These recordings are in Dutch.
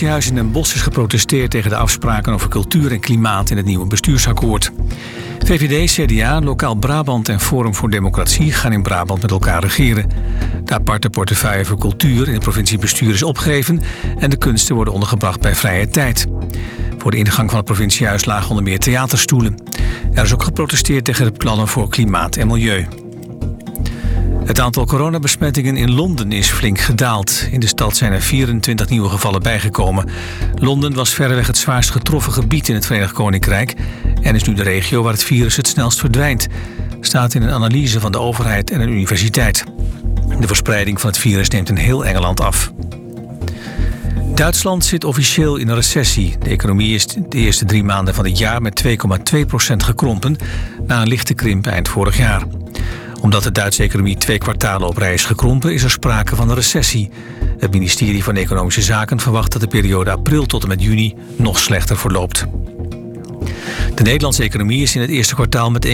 Provinciehuis in Den Bosch is geprotesteerd tegen de afspraken over cultuur en klimaat in het nieuwe bestuursakkoord. VVD, CDA, Lokaal Brabant en Forum voor Democratie gaan in Brabant met elkaar regeren. De aparte portefeuille voor cultuur in het provinciebestuur is opgegeven en de kunsten worden ondergebracht bij vrije tijd. Voor de ingang van het provinciehuis lagen onder meer theaterstoelen. Er is ook geprotesteerd tegen de plannen voor klimaat en milieu. Het aantal coronabesmettingen in Londen is flink gedaald. In de stad zijn er 24 nieuwe gevallen bijgekomen. Londen was verreweg het zwaarst getroffen gebied in het Verenigd Koninkrijk... en is nu de regio waar het virus het snelst verdwijnt. Staat in een analyse van de overheid en een universiteit. De verspreiding van het virus neemt in heel Engeland af. Duitsland zit officieel in een recessie. De economie is de eerste drie maanden van het jaar met 2,2% gekrompen... na een lichte krimp eind vorig jaar omdat de Duitse economie twee kwartalen op rij is gekrompen... is er sprake van een recessie. Het ministerie van Economische Zaken verwacht dat de periode april tot en met juni nog slechter verloopt. De Nederlandse economie is in het eerste kwartaal met 1,7%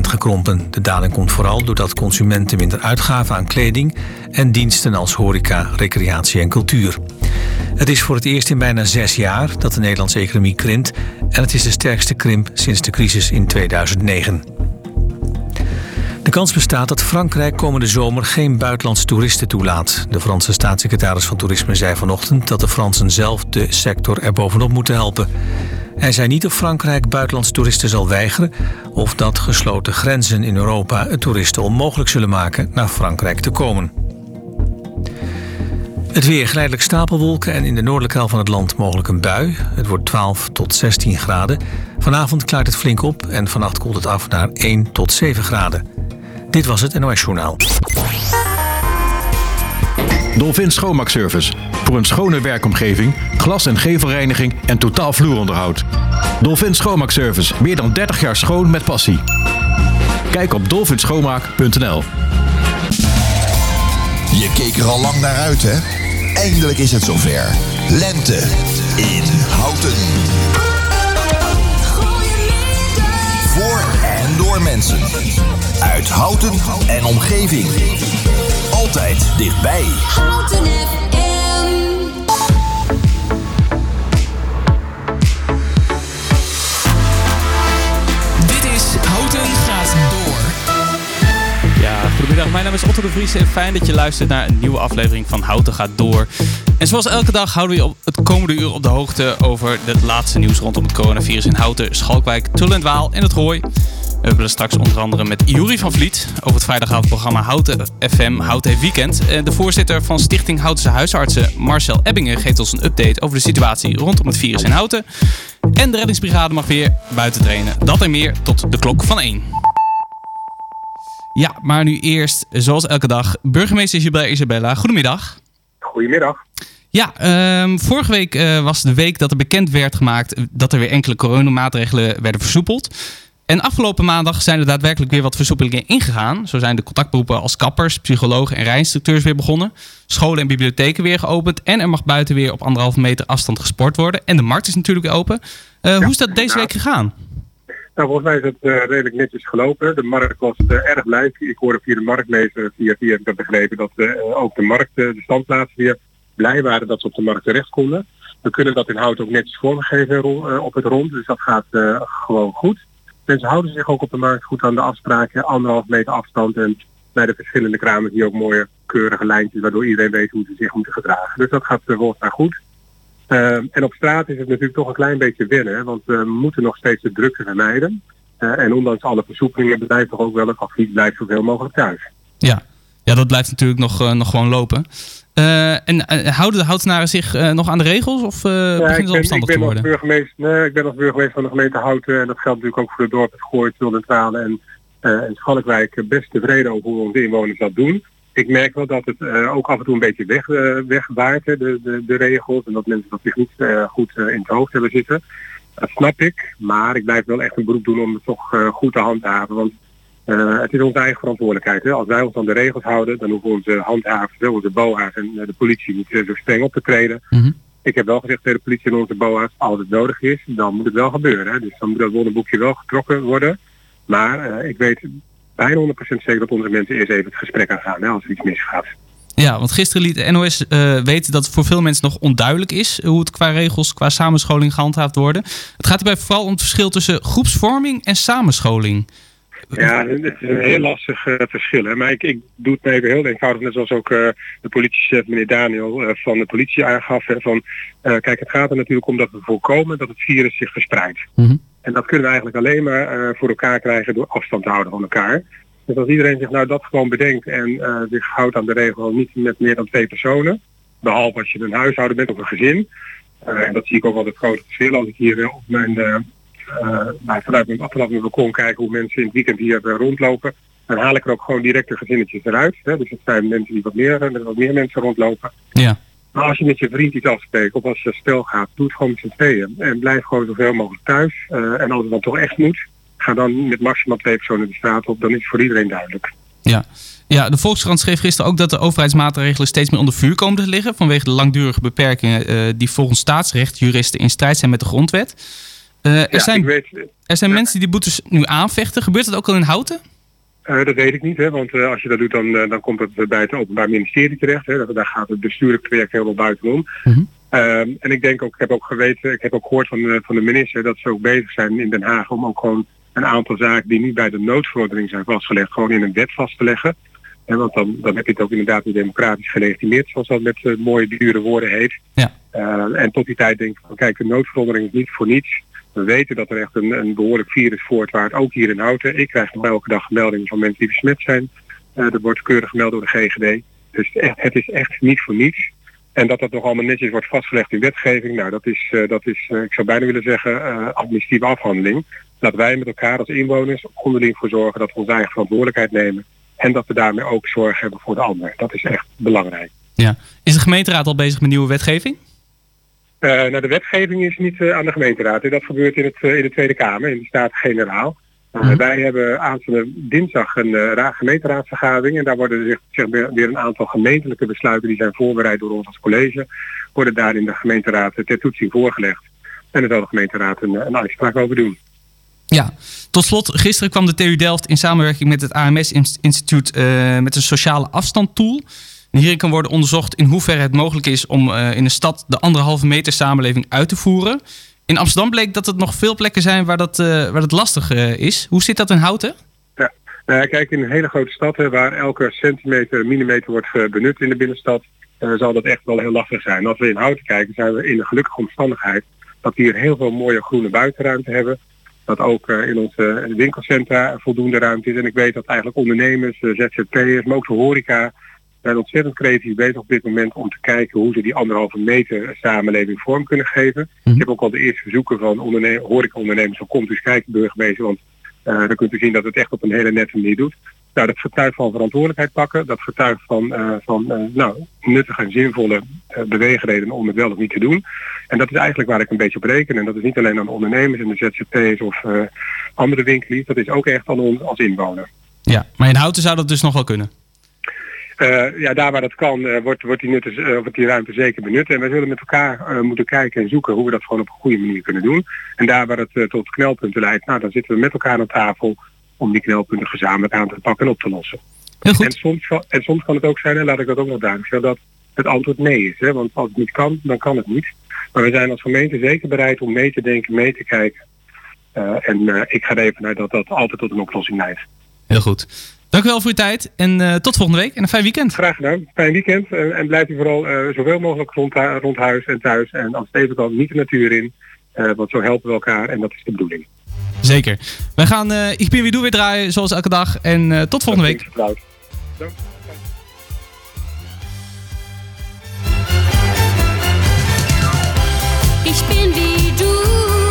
gekrompen. De daling komt vooral doordat consumenten minder uitgaven aan kleding... en diensten als horeca, recreatie en cultuur. Het is voor het eerst in bijna zes jaar dat de Nederlandse economie krimpt... en het is de sterkste krimp sinds de crisis in 2009. De kans bestaat dat Frankrijk komende zomer geen buitenlandse toeristen toelaat. De Franse staatssecretaris van Toerisme zei vanochtend dat de Fransen zelf de sector er bovenop moeten helpen. Hij zei niet of Frankrijk buitenlandse toeristen zal weigeren of dat gesloten grenzen in Europa het toeristen onmogelijk zullen maken naar Frankrijk te komen. Het weer geleidelijk stapelwolken en in de noordelijke helft van het land mogelijk een bui. Het wordt 12 tot 16 graden. Vanavond klaart het flink op en vannacht koelt het af naar 1 tot 7 graden. Dit was het NOS Journaal. Dolphin Schoonmaakservice. Voor een schone werkomgeving, glas- en gevelreiniging en totaal vloeronderhoud. Dolphin Schoonmaakservice. Meer dan 30 jaar schoon met passie. Kijk op dolphinschoonmaak.nl Je keek er al lang naar uit, hè? Eindelijk is het zover. Lente in Houten. Voor door mensen. Uit Houten en omgeving. Altijd dichtbij. Houten FM. Dit is Houten gaat door. Ja, goedemiddag. Mijn naam is Otto de Vries en fijn dat je luistert naar een nieuwe aflevering van Houten gaat door. En zoals elke dag houden we je op het komende uur op de hoogte over het laatste nieuws rondom het coronavirus in Houten, Schalkwijk, Tullendwaal en het Rooi. We hebben het straks onder andere met Juri van Vliet over het vrijdagavondprogramma Houten FM Houten Weekend. En de voorzitter van Stichting Houtense Huisartsen, Marcel Ebbingen, geeft ons een update over de situatie rondom het virus in Houten. En de reddingsbrigade mag weer buiten trainen. Dat en meer tot de klok van 1. Ja, maar nu eerst, zoals elke dag, burgemeester Isabella Isabella. Goedemiddag. Goedemiddag. Ja, ehm, vorige week eh, was de week dat er bekend werd gemaakt dat er weer enkele coronamaatregelen werden versoepeld. En afgelopen maandag zijn er daadwerkelijk weer wat versoepelingen ingegaan. Zo zijn de contactberoepen als kappers, psychologen en rijinstructeurs weer begonnen. Scholen en bibliotheken weer geopend. En er mag buiten weer op anderhalve meter afstand gesport worden. En de markt is natuurlijk weer open. Eh, hoe is dat deze week gegaan? Nou, volgens mij is het eh, redelijk netjes gelopen. De markt was eh, erg blij. Ik hoorde via de marktmeester, via via heb ik dat begrepen, dat ook de markt, de standplaatsen weer blij waren dat ze op de markt terecht konden. We kunnen dat in hout ook netjes vormgeven op het rond, dus dat gaat gewoon goed. Mensen houden zich ook op de markt goed aan de afspraken, anderhalf meter afstand en bij de verschillende kramen je ook mooie keurige lijntjes waardoor iedereen weet hoe ze zich moeten gedragen. Dus dat gaat volgens mij goed. Uh, en op straat is het natuurlijk toch een klein beetje wennen, want we moeten nog steeds de drukte vermijden. Uh, en ondanks alle versoepelingen blijft toch ook wel het advies blijft zoveel mogelijk thuis. Ja, ja dat blijft natuurlijk nog, nog gewoon lopen. Uh, en uh, houden de houtenaren zich uh, nog aan de regels of uh, ja, beginnen ze opstandig te worden? Burgemeester, nee, ik ben als burgemeester van de gemeente Houten en dat geldt natuurlijk ook voor de dorpen Gooi, Tuldentralen en, en Schalkwijk best tevreden over hoe onze inwoners dat doen. Ik merk wel dat het ook af en toe een beetje weg, wegwaait, de, de, de, regels en dat mensen dat zich niet goed in het hoofd hebben zitten. Dat snap ik, maar ik blijf wel echt een beroep doen om het toch goed te handhaven. Want uh, het is onze eigen verantwoordelijkheid. Hè? Als wij ons aan de regels houden, dan hoeven onze handhavers, onze BOA's en uh, de politie niet uh, zo streng op te treden. Mm -hmm. Ik heb wel gezegd tegen de politie en onze BOA's, als het nodig is, dan moet het wel gebeuren. Hè. Dus dan moet dat wonderboekje wel getrokken worden. Maar eh, ik weet bijna 100% zeker dat onze mensen eerst even het gesprek aangaan hè, als er iets misgaat. Ja, want gisteren liet de NOS eh, weten dat het voor veel mensen nog onduidelijk is hoe het qua regels, qua samenscholing gehandhaafd worden. Het gaat hierbij vooral om het verschil tussen groepsvorming en samenscholing. Ja, het is een heel lastig eh, verschil. Hè. Maar ik, ik doe het me even heel eenvoudig, net zoals ook eh, de politiechef meneer Daniel eh, van de politie aangaf. Hè, van, kijk, het gaat er natuurlijk om dat we voorkomen dat het virus zich verspreidt. Mhm. En dat kunnen we eigenlijk alleen maar voor elkaar krijgen door afstand te houden van elkaar. Dus als iedereen zich nou dat gewoon bedenkt en zich houdt aan de regel niet met meer dan twee personen, behalve als je een huishouden bent of een gezin. En dat zie ik ook wel het grote verschil als ik hier op mijn, nou, vanuit mijn, mijn balkon kijk hoe mensen in het weekend hier eh, rondlopen. Dan haal ik er ook gewoon direct de gezinnetjes eruit. Hè. Dus het zijn mensen die wat meer, eh, met wat meer mensen rondlopen. Ja. Maar als je met je vriend iets afspreekt of als je spel gaat, doe het gewoon met z'n tweeën. En blijf gewoon zoveel mogelijk thuis. Eh, en als het dan toch echt moet, ga dan met maximaal twee personen de straat op. Dan is het voor iedereen duidelijk. Ja. ja, de Volkskrant schreef gisteren ook dat de overheidsmaatregelen steeds meer onder vuur komen te liggen. vanwege de langdurige beperkingen eh, die volgens staatsrechtjuristen in strijd zijn met de grondwet. Eh, er Ja, zijn, ik weet, er zijn ja. mensen die die boetes nu aanvechten. Gebeurt dat ook al in Houten? Eh, dat weet ik niet, hè, want eh, als je dat doet, dan, dan komt het bij het Openbaar Ministerie terecht. Hè. Daar- Daar gaat het bestuurlijk traject helemaal buitenom. Ehm, en ik denk ook, ik heb ook geweten, ik heb ook gehoord van de, van de minister dat ze ook bezig zijn in Den Haag om ook gewoon een aantal zaken die niet bij de noodverordening zijn vastgelegd, gewoon in een wet vast te leggen. En want dan, dan heb je het ook inderdaad weer democratisch gelegitimeerd, zoals dat met mooie dure woorden heet. Ja. Eh, en tot die tijd denk ik van kijk, de noodverordening is niet voor niets. We weten dat er echt een, een behoorlijk virus voortwaart, ook hier in Houten. Ik krijg nog elke dag meldingen van mensen die besmet zijn. Eh er wordt keurig gemeld door de GGD. Dus het is echt niet voor niets. En dat dat nog allemaal netjes wordt vastgelegd in wetgeving, nou dat is, eh, dat is eh, ik zou bijna willen zeggen, administratieve afhandeling. Dat wij met elkaar als inwoners onderling voor zorgen dat we onze eigen verantwoordelijkheid nemen. En dat we daarmee ook zorg hebben voor de ander. Dat is echt belangrijk. Ja. Is de gemeenteraad al bezig met nieuwe wetgeving? Eh, nou, de wetgeving is niet eh, aan de gemeenteraad. Dat gebeurt in, het, eh, in de Tweede Kamer, in de Staten-Generaal. Mhm. Wij hebben aanstaande dinsdag een ra- gemeenteraadsvergadering. En daar worden zich, zich weer, een aantal gemeentelijke besluiten die zijn voorbereid door ons als college. Worden daar in de gemeenteraad ter toetsing voorgelegd. En daar zal de gemeenteraad een, een uitspraak over doen. Ja. Tot slot, gisteren kwam de TU Delft in samenwerking met het AMS-instituut met een sociale afstandtool. Hierin kan worden onderzocht in hoeverre het mogelijk is om eh, in een stad de anderhalve meter samenleving uit te voeren. In Amsterdam bleek dat er nog veel plekken zijn waar dat, eh, waar dat lastig eh, is. Hoe zit dat in Houten? Ja, nou kijk, in een hele grote stad hè, waar elke centimeter, millimeter wordt benut in de binnenstad, zal dat echt wel heel lastig zijn. Als we in Houten kijken, zijn we in de gelukkige omstandigheid dat we hier heel veel mooie groene buitenruimte hebben. Dat ook in onze winkelcentra voldoende ruimte is. En ik weet dat eigenlijk ondernemers, ZZP'ers, maar ook de horeca zijn ontzettend creatief bezig op dit moment om te kijken hoe ze die anderhalve meter samenleving vorm kunnen geven. Mhm. Ik heb ook al de eerste verzoeken van onderne- horecaondernemers van komt eens kijken burgemeester, want eh, dan kunt u zien dat het echt op een hele nette manier doet. Nou, dat getuigt van verantwoordelijkheid pakken. Dat getuigt van, eh, van eh, nou, nuttige en zinvolle beweegredenen om het wel of niet te doen. En dat is eigenlijk waar ik een beetje op reken. En dat is niet alleen aan de ondernemers en de ZZP's of andere winkeliers. Dat is ook echt aan ons als inwoner. Ja, maar in Houten zou dat dus nog wel kunnen. Eh, ja, daar waar dat kan, eh, wordt, wordt, die nutten, eh, wordt die ruimte zeker benut. En wij zullen met elkaar moeten kijken en zoeken hoe we dat gewoon op een goede manier kunnen doen. En daar waar het tot knelpunten leidt, nou, dan zitten we met elkaar aan tafel om die knelpunten gezamenlijk aan te pakken en op te lossen. Heel En soms, kan- en soms kan het ook zijn, en laat ik dat ook nog duidelijk stellen, dat het antwoord nee is. Hè? Want als het niet kan, dan kan het niet. Maar we zijn als gemeente zeker bereid om mee te denken, mee te kijken. En ik ga er even naar dat dat altijd tot een oplossing leidt. Heel goed. Dank u wel voor uw tijd en eh, tot volgende week en een fijn weekend. Graag gedaan. Fijn weekend. eh, en blijf u vooral eh, zoveel mogelijk rond, rond huis en thuis. En als het even kan, niet de natuur in. eh, want zo helpen we elkaar en dat is de bedoeling. Zeker. Wij gaan uh, Ik ben weer doe weer draaien zoals elke dag en uh, tot volgende week. Vertrouwd. Ich bin wie du.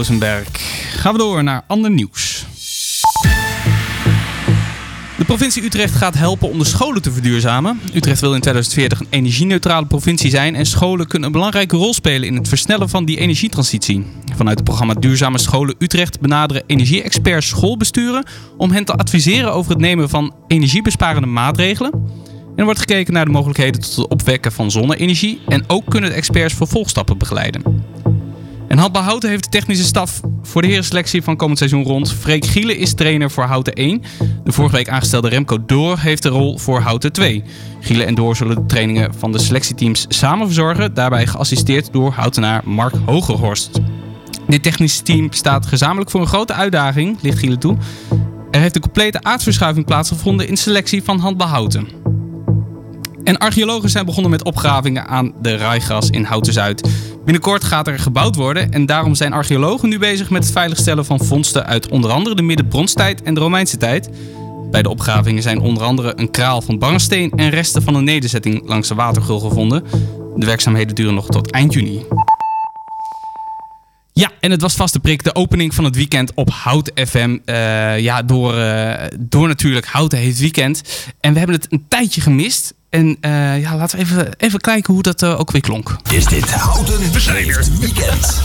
Rosenberg. Gaan we door naar ander nieuws. De provincie Utrecht gaat helpen om de scholen te verduurzamen. Utrecht wil in 2040 een energieneutrale provincie zijn en scholen kunnen een belangrijke rol spelen in het versnellen van die energietransitie. Vanuit het programma Duurzame Scholen Utrecht benaderen energie-experts schoolbesturen om hen te adviseren over het nemen van energiebesparende maatregelen. En er wordt gekeken naar de mogelijkheden tot het opwekken van zonne-energie en ook kunnen de experts vervolgstappen begeleiden. En Handbal Houten heeft de technische staf voor de herenselectie van komend seizoen rond. Freek Gielen is trainer voor Houten 1. De vorige week aangestelde Remco Door heeft de rol voor Houten 2. Gielen en Door zullen de trainingen van de selectieteams samen verzorgen. Daarbij geassisteerd door Houtenaar Mark Hogerhorst. Dit technische team staat gezamenlijk voor een grote uitdaging, ligt Gielen toe. Er heeft een complete aardverschuiving plaatsgevonden in selectie van Handbal Houten. En archeologen zijn begonnen met opgravingen aan de Rijgras in Houten-Zuid. Binnenkort gaat er gebouwd worden en daarom zijn archeologen nu bezig met het veiligstellen van vondsten uit onder andere de midden-bronstijd en de Romeinse tijd. Bij de opgravingen zijn onder andere een kraal van barnsteen en resten van een nederzetting langs de watergul gevonden. De werkzaamheden duren nog tot eind juni. Ja, en het was vast de prik, de opening van het weekend op Hout FM. Eh, ja, door, eh, door natuurlijk Houten heeft weekend. En we hebben het een tijdje gemist. En eh, ja, laten we even, even kijken hoe dat eh, ook weer klonk. Is dit Houten heeft weekend?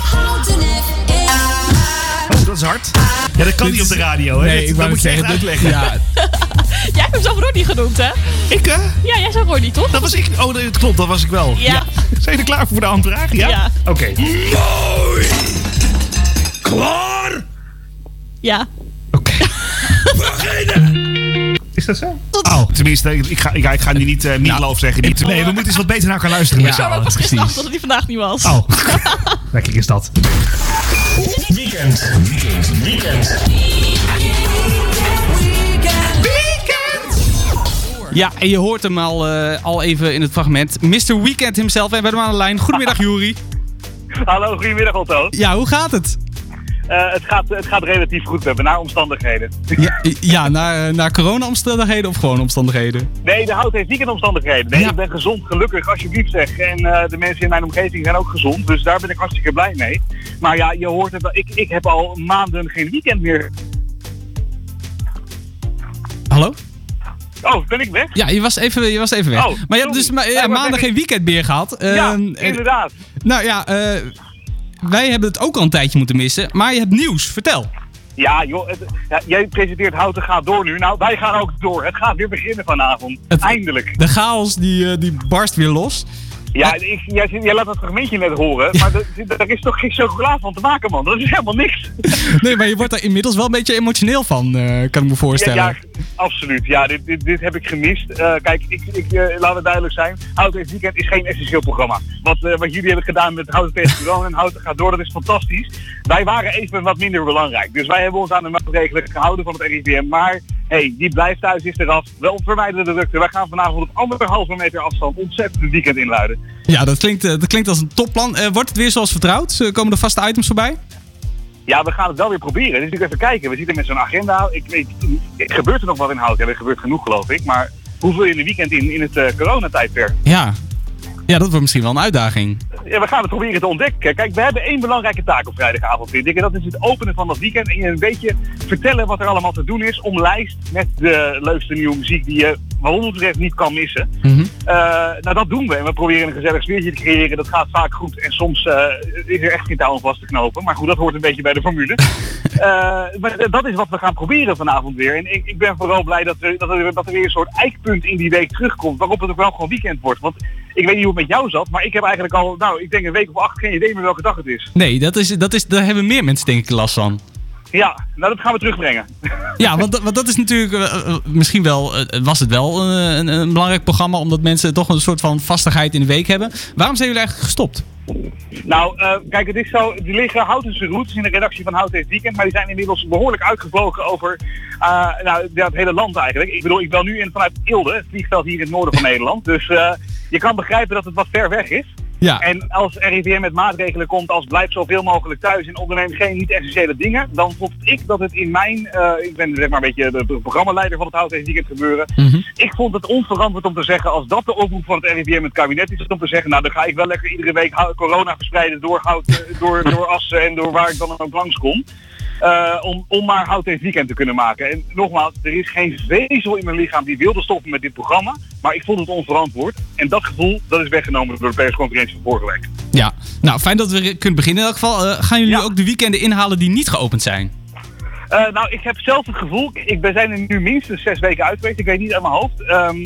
Oh, dat is hard. Ja, dat kan niet op de radio, hè? dat, dat moet je echt uitleggen. Ja, Jij hebt hem zelf Ronnie genoemd, hè? Ik, hè? Ja, jij zei Ronnie, toch? Dat was ik. Oh, dat klopt, dat was ik wel. Ja. Zijn er klaar voor de handvraag? Ja? Ja. Oké. Klaar? Ja. Oké. Is dat zo? Oh, tenminste, ik ga, ik, ik ga nu niet uh, Meatloaf zeggen. Niet, nee, we moeten eens wat beter naar elkaar luisteren met Ik z'n zou ook allen. pas dat hij vandaag niet was. Oh, lekker is dat. Weekend. Weekend. Weekend. ja, en je hoort hem al, eh, al even in het fragment. Mr. Weekend himself. En we hebben hem aan de lijn. Goedemiddag, Juri. Hallo, goedemiddag Otto. Ja, hoe gaat het? Eh, het, gaat, het gaat relatief goed, we hebben naar omstandigheden. Ja, ja naar, naar corona-omstandigheden of gewoon omstandigheden? Nee, de hout heeft weekendomstandigheden. Nee, Ja. ik ben gezond, gelukkig, alsjeblieft zeg. En eh, de mensen in mijn omgeving zijn ook gezond, dus daar ben ik hartstikke blij mee. Maar ja, je hoort het wel, ik, ik heb al maanden geen weekend meer. Hallo? Oh, ben ik weg? Ja, je was even, je was even weg. Oh, maar je hebt dus ma- ja, geen weekend meer gehad. ja, Ehm, inderdaad. nou ja, eh, wij hebben het ook al een tijdje moeten missen. Maar je hebt nieuws. Vertel. Ja, joh, het- ja, jij presenteert Houten gaat door nu. Nou, wij gaan ook door. Het gaat weer beginnen vanavond. Het- Eindelijk. De chaos die, eh, die barst weer los. Ja, ik, jij, laat dat fragmentje net horen, maar er- er is toch geen chocola van te maken, man. Dat is helemaal niks. Nee, maar je wordt er inmiddels wel een beetje emotioneel van, eh, kan ik me voorstellen. Ja, ja, absoluut. Ja, dit, dit, dit heb ik gemist. Eh, kijk, ik, ik, eh, laat het duidelijk zijn. Houten heeft weekend is geen essentieel programma. Wat, wat jullie hebben gedaan met Houten tegen corona en Houten gaat door, dat is fantastisch. Wij waren even wat minder belangrijk. Dus wij hebben ons aan de maatregelen gehouden van het RIVM. Maar hey, die blijft thuis, is eraf. Wel verwijderen de drukte. Wij gaan vanavond op anderhalve meter afstand ontzettend het weekend inluiden. Ja, dat klinkt, eh, dat klinkt als een topplan. Eh, wordt het weer zoals vertrouwd? Eh, komen er vaste items voorbij? Ja, we gaan het wel weer proberen. Dus ik even kijken. We zitten met zo'n agenda. Ik weet, gebeurt er nog wat in Houten. Er gebeurt genoeg, geloof ik. Maar hoe vul je in een weekend in, in het eh, coronatijdperk? Ja. Ja, dat wordt misschien wel een uitdaging. Ja, we gaan het proberen te ontdekken. Kijk, we hebben één belangrijke taak op vrijdagavond, vind ik. En dat is het openen van dat weekend en je een beetje vertellen wat er allemaal te doen is. Omlijst met de leukste nieuwe muziek die je wat ons betreft niet kan missen. Mhm. Eh, nou, dat doen we. En we proberen een gezellig sfeertje te creëren. Dat gaat vaak goed. En soms eh, is er echt geen touw om vast te knopen. Maar goed, dat hoort een beetje bij de formule. Eh, maar dat is wat we gaan proberen vanavond weer. En ik, ik ben vooral blij dat er, dat, er, dat er weer een soort eikpunt in die week terugkomt. Waarop het ook wel gewoon weekend wordt. Want ik weet niet hoe het met jou zat. Maar ik heb eigenlijk al, nou, ik denk een week of acht geen idee meer welke dag het is. Nee, dat is, dat is, daar hebben meer mensen denk ik last van. Ja, nou dat gaan we terugbrengen. Ja, want, dat- want dat is natuurlijk eh, eh, misschien wel, eh, was het wel een, een belangrijk programma, omdat mensen toch een soort van vastigheid in de week hebben. Waarom zijn jullie eigenlijk gestopt? Nou, eh, kijk, het is zo, er liggen Houtense roots in de redactie van Houten heeft Weekend, maar die zijn inmiddels behoorlijk uitgevlogen over eh, nou, het hele land eigenlijk. Ik bedoel, ik ben nu in vanuit Ilde, het vliegveld hier in het noorden van Nederland, dus eh, je kan begrijpen dat het wat ver weg is. Ja. En als RIVM met maatregelen komt als blijf zoveel mogelijk thuis en onderneem geen niet-essentiële dingen, dan vond ik dat het in mijn, eh, ik ben zeg maar een beetje de, de programmaleider van het Hout deze weekend gebeuren, Mhm. ik vond het onverantwoord om te zeggen, als dat de oproep van het RIVM het kabinet is, om te zeggen, nou dan ga ik wel lekker iedere week corona verspreiden door, hout, eh, door, door Assen en door waar ik dan ook langskom. Eh, om, om maar hout deze weekend te kunnen maken. En nogmaals, er is geen vezel in mijn lichaam die wilde stoppen met dit programma. Maar ik vond het onverantwoord. En dat gevoel, dat is weggenomen door de persconferentie van vorige week. Ja, nou fijn dat we kunnen beginnen. In elk geval, eh, gaan jullie ook de weekenden inhalen die niet geopend zijn? Eh, nou, ik heb zelf het gevoel, ik, we zijn er nu minstens zes weken uit geweest, ik weet niet uit mijn hoofd. Ehm,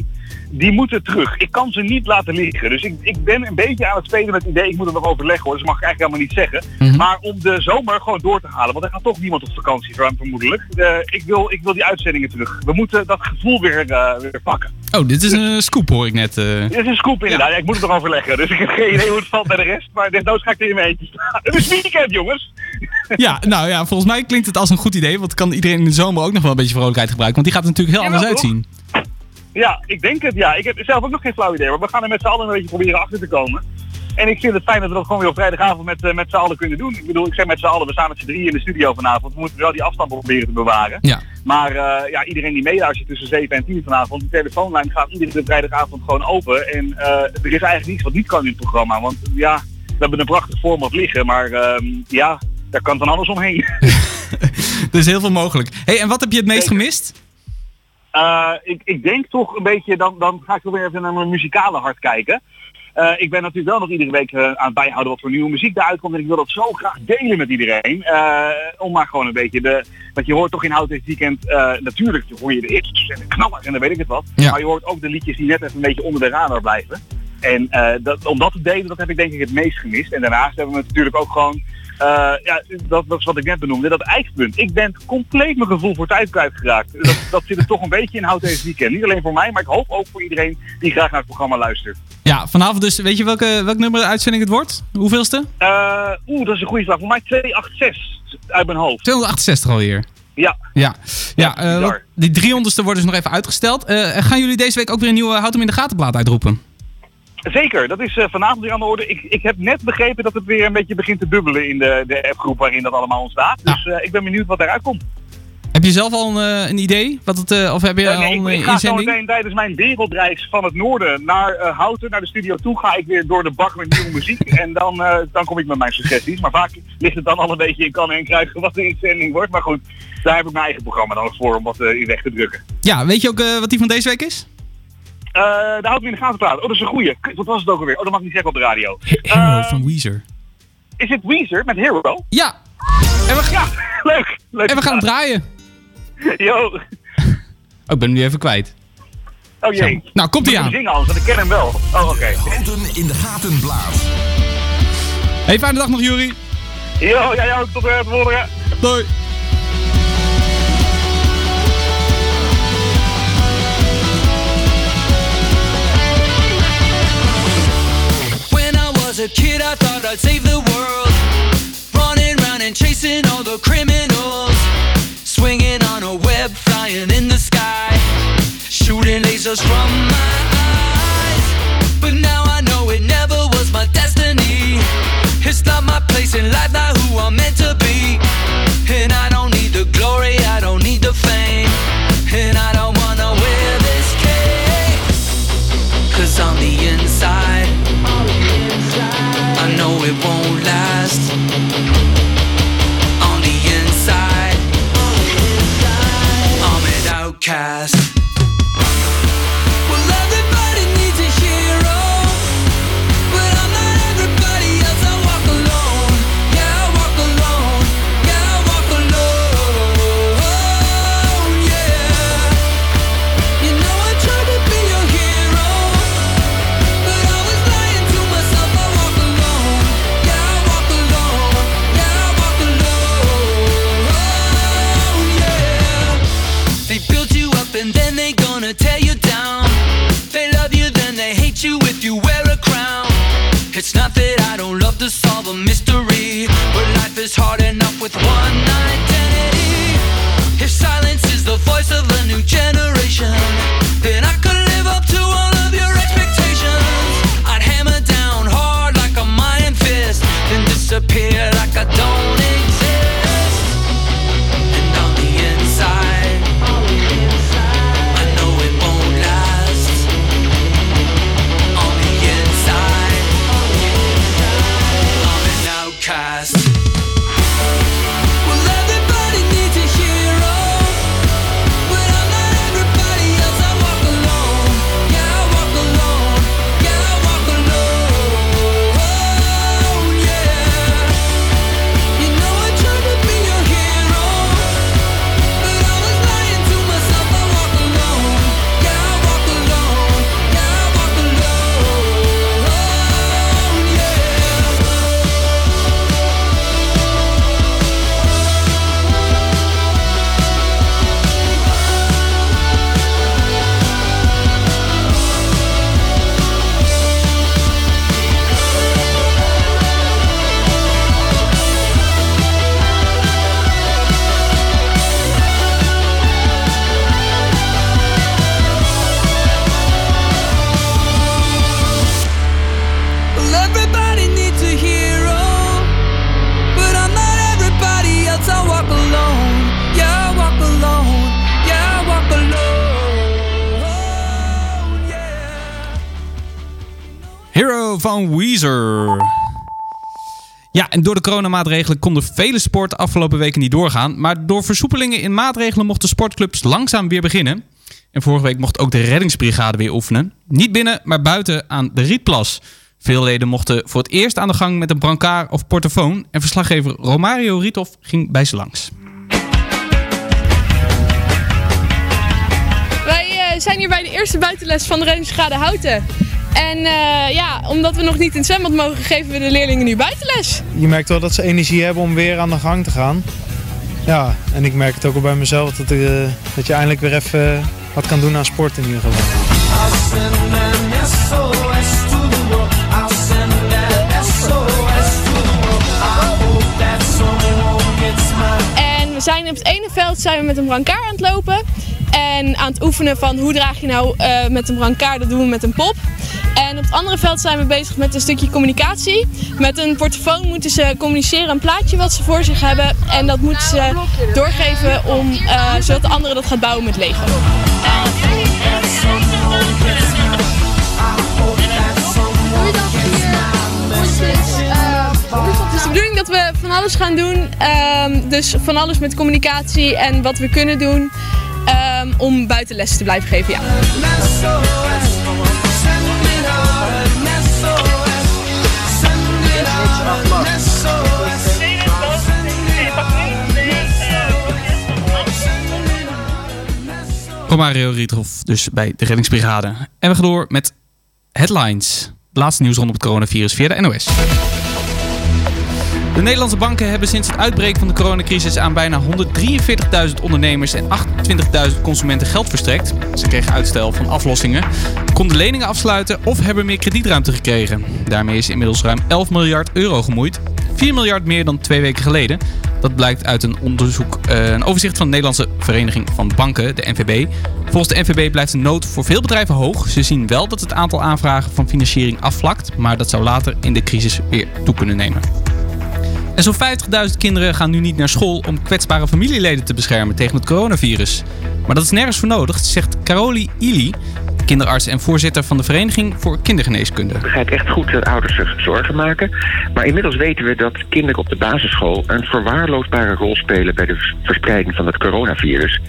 die moeten terug. Ik kan ze niet laten liggen. Dus ik, ik ben een beetje aan het spelen met het idee, ik moet er nog overleggen hoor, dus dat mag ik eigenlijk helemaal niet zeggen. Mhm. Maar om de zomer gewoon door te halen, want er gaat toch niemand op vakantie ver- vermoedelijk. Eh, ik, wil, ik wil die uitzendingen terug. We moeten dat gevoel weer, eh, weer pakken. Oh, dit is een scoop hoor ik net. eh. Dit is een scoop inderdaad, Ja, ik moet het nog overleggen. Dus ik heb geen idee hoe het valt bij de rest, maar desnoods ga ik er in mijn eentje staan. Het is weekend jongens! Ja, nou ja, volgens mij klinkt het als een goed idee. Want kan iedereen in de zomer ook nog wel een beetje vrolijkheid gebruiken. Want die gaat er natuurlijk heel anders toch? Ja, ik denk het. Ja, ik heb zelf ook nog geen flauw idee, maar we gaan er met z'n allen een beetje proberen achter te komen. En ik vind het fijn dat we dat gewoon weer op vrijdagavond met, eh, met z'n allen kunnen doen. Ik bedoel, ik zeg met z'n allen, we staan met z'n drieën in de studio vanavond. We moeten wel die afstand proberen te bewaren. Ja. Maar eh, ja, iedereen die meeluistert tussen 7 en 10 vanavond, de telefoonlijn gaat iedere vrijdagavond gewoon open. En eh, er is eigenlijk niets wat niet kan in het programma. Want ja, we hebben een prachtig format liggen, maar ehm, ja, daar kan dan alles omheen. Er is heel veel mogelijk. hey, en wat heb je het meest gemist? Eh, ik, ik denk toch een beetje, dan, dan ga ik toch weer even naar mijn muzikale hart kijken. Eh, ik ben natuurlijk wel nog iedere week eh, aan het bijhouden wat voor nieuwe muziek eruit komt. En ik wil dat zo graag delen met iedereen. Om maar gewoon een beetje de... Want je hoort toch in Hout dit weekend... natuurlijk hoor je de hits en de knallers en dan weet ik het wat. Ja. Maar je hoort ook de liedjes die net even een beetje onder de radar blijven. En dat, om dat te delen, dat heb ik denk ik het meest gemist. En daarnaast hebben we natuurlijk ook gewoon... eh, ja, dat, dat is wat ik net benoemde, dat eikpunt. Ik ben compleet mijn gevoel voor tijd kwijtgeraakt. Dat, dat zit er toch een beetje in Hout deze weekend. Niet alleen voor mij, maar ik hoop ook voor iedereen die graag naar het programma luistert. Ja, vanavond dus, weet je welke, welk nummer de uitzending het wordt? Hoeveelste? Eh, Oeh, dat is een goede vraag. Voor mij 286 uit mijn hoofd. 268 alweer. Ja. Ja, ja eh, die 300ste wordt dus nog even uitgesteld. Gaan jullie deze week ook weer een nieuwe Houd hem in de gaten plaat uitroepen? Zeker, dat is eh, vanavond weer aan de orde. Ik, ik heb net begrepen dat het weer een beetje begint te bubbelen in de, de appgroep waarin dat allemaal ontstaat. Dus eh, ik ben benieuwd wat eruit komt. Heb je zelf al een, eh, een idee? Wat het, of heb je al nee, een ik ga zo inzending? meteen tijdens mijn wereldreis van het noorden naar Houten, naar de studio toe, ga ik weer door de bak met nieuwe muziek. en dan, dan kom ik met mijn suggesties. Maar vaak ligt het dan al een beetje in kannen en kruiken wat de inzending wordt. Maar goed, daar heb ik mijn eigen programma dan voor om wat in weg te drukken. Ja, weet je ook wat die van deze week is? Eh daar houdt me in de gaten praten. Oh, dat is een goeie. Kut, Wat was het ook alweer? Oh, dat mag ik niet zeggen op de radio. Hero Eh, van Weezer. Is het Weezer met Hero? Ja. En we, ja, leuk. leuk En we gaan hem draaien. Yo. Oh, ik ben hem nu even kwijt. Oh jee. Nou, komt hij ik aan. zingen anders, want ik ken hem wel. Oh, oké. Houten in de gaten blaad. Hey, fijne dag nog, Jury. Yo, jij ook. Tot de volgende. Doei. Was a kid, I thought I'd save the world. Running round and chasing all the criminals. Swinging on a web, flying in the sky. Shooting lasers from my eyes. But now I know it never was my destiny. It's not my place in life, not who I'm meant to be. Outcast. With one En door de coronamaatregelen konden vele sporten afgelopen weken niet doorgaan. Maar door versoepelingen in maatregelen mochten sportclubs langzaam weer beginnen. En vorige week mocht ook de reddingsbrigade weer oefenen. Niet binnen, maar buiten aan de Rietplas. Veel leden mochten voor het eerst aan de gang met een brancard of portofoon. En verslaggever Romario Riethoff ging bij ze langs. Wij eh, zijn hier bij de eerste buitenles van de Reddingsbrigade Houten. En eh, ja, omdat we nog niet in het zwembad mogen, geven we de leerlingen nu buitenles. Je merkt wel dat ze energie hebben om weer aan de gang te gaan. Ja, en ik merk het ook al bij mezelf dat, eh, dat je eindelijk weer even wat kan doen aan sport in ieder geval. En we zijn op het ene veld zijn we met een brancard aan het lopen. En aan het oefenen van hoe draag je nou eh, met een brancard, dat doen we met een pop. En op het andere veld zijn we bezig met een stukje communicatie. Met een portofoon moeten ze communiceren een plaatje wat ze voor zich hebben. En dat moeten ze doorgeven om, eh, zodat de andere dat gaat bouwen met Lego. Het is de bedoeling dat we van alles gaan doen. ehm, dus van alles met communicatie en wat we kunnen doen. Ehm, om buitenles te blijven geven, ja. Romario Riethoff dus bij de reddingsbrigade. En we gaan door met headlines. Laatste nieuws rondom het coronavirus via de NOS. De Nederlandse banken hebben sinds het uitbreken van de coronacrisis aan bijna 143.000 ondernemers en 28.000 consumenten geld verstrekt. Ze kregen uitstel van aflossingen, konden leningen afsluiten of hebben meer kredietruimte gekregen. Daarmee is inmiddels ruim 11 miljard euro gemoeid. 4 miljard meer dan twee weken geleden. Dat blijkt uit een onderzoek, eh, een overzicht van de Nederlandse Vereniging van Banken, de NVB. Volgens de NVB blijft de nood voor veel bedrijven hoog. Ze zien wel dat het aantal aanvragen van financiering afvlakt, maar dat zou later in de crisis weer toe kunnen nemen. En zo'n 50.000 kinderen gaan nu niet naar school om kwetsbare familieleden te beschermen tegen het coronavirus. Maar dat is nergens voor nodig, zegt Caroli Ili, kinderarts en voorzitter van de Vereniging voor Kindergeneeskunde. Ik begrijp echt goed dat ouders zich zorgen maken. Maar inmiddels weten we dat kinderen op de basisschool een verwaarloosbare rol spelen bij de vers- verspreiding van het coronavirus.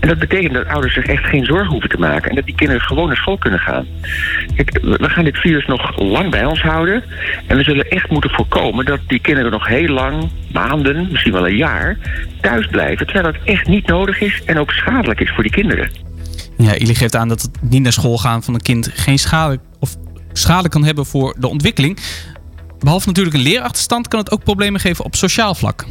En dat betekent dat ouders zich echt geen zorgen hoeven te maken en dat die kinderen gewoon naar school kunnen gaan. Kijk, we gaan dit virus nog lang bij ons houden. En we zullen echt moeten voorkomen dat die kinderen nog heel lang, maanden, misschien wel een jaar, thuis blijven. Terwijl dat echt niet nodig is en ook schadelijk is voor die kinderen. Ja, Ili geeft aan dat het niet naar school gaan van een kind geen schade, of schade kan hebben voor de ontwikkeling. Behalve natuurlijk een leerachterstand kan het ook problemen geven op sociaal vlak.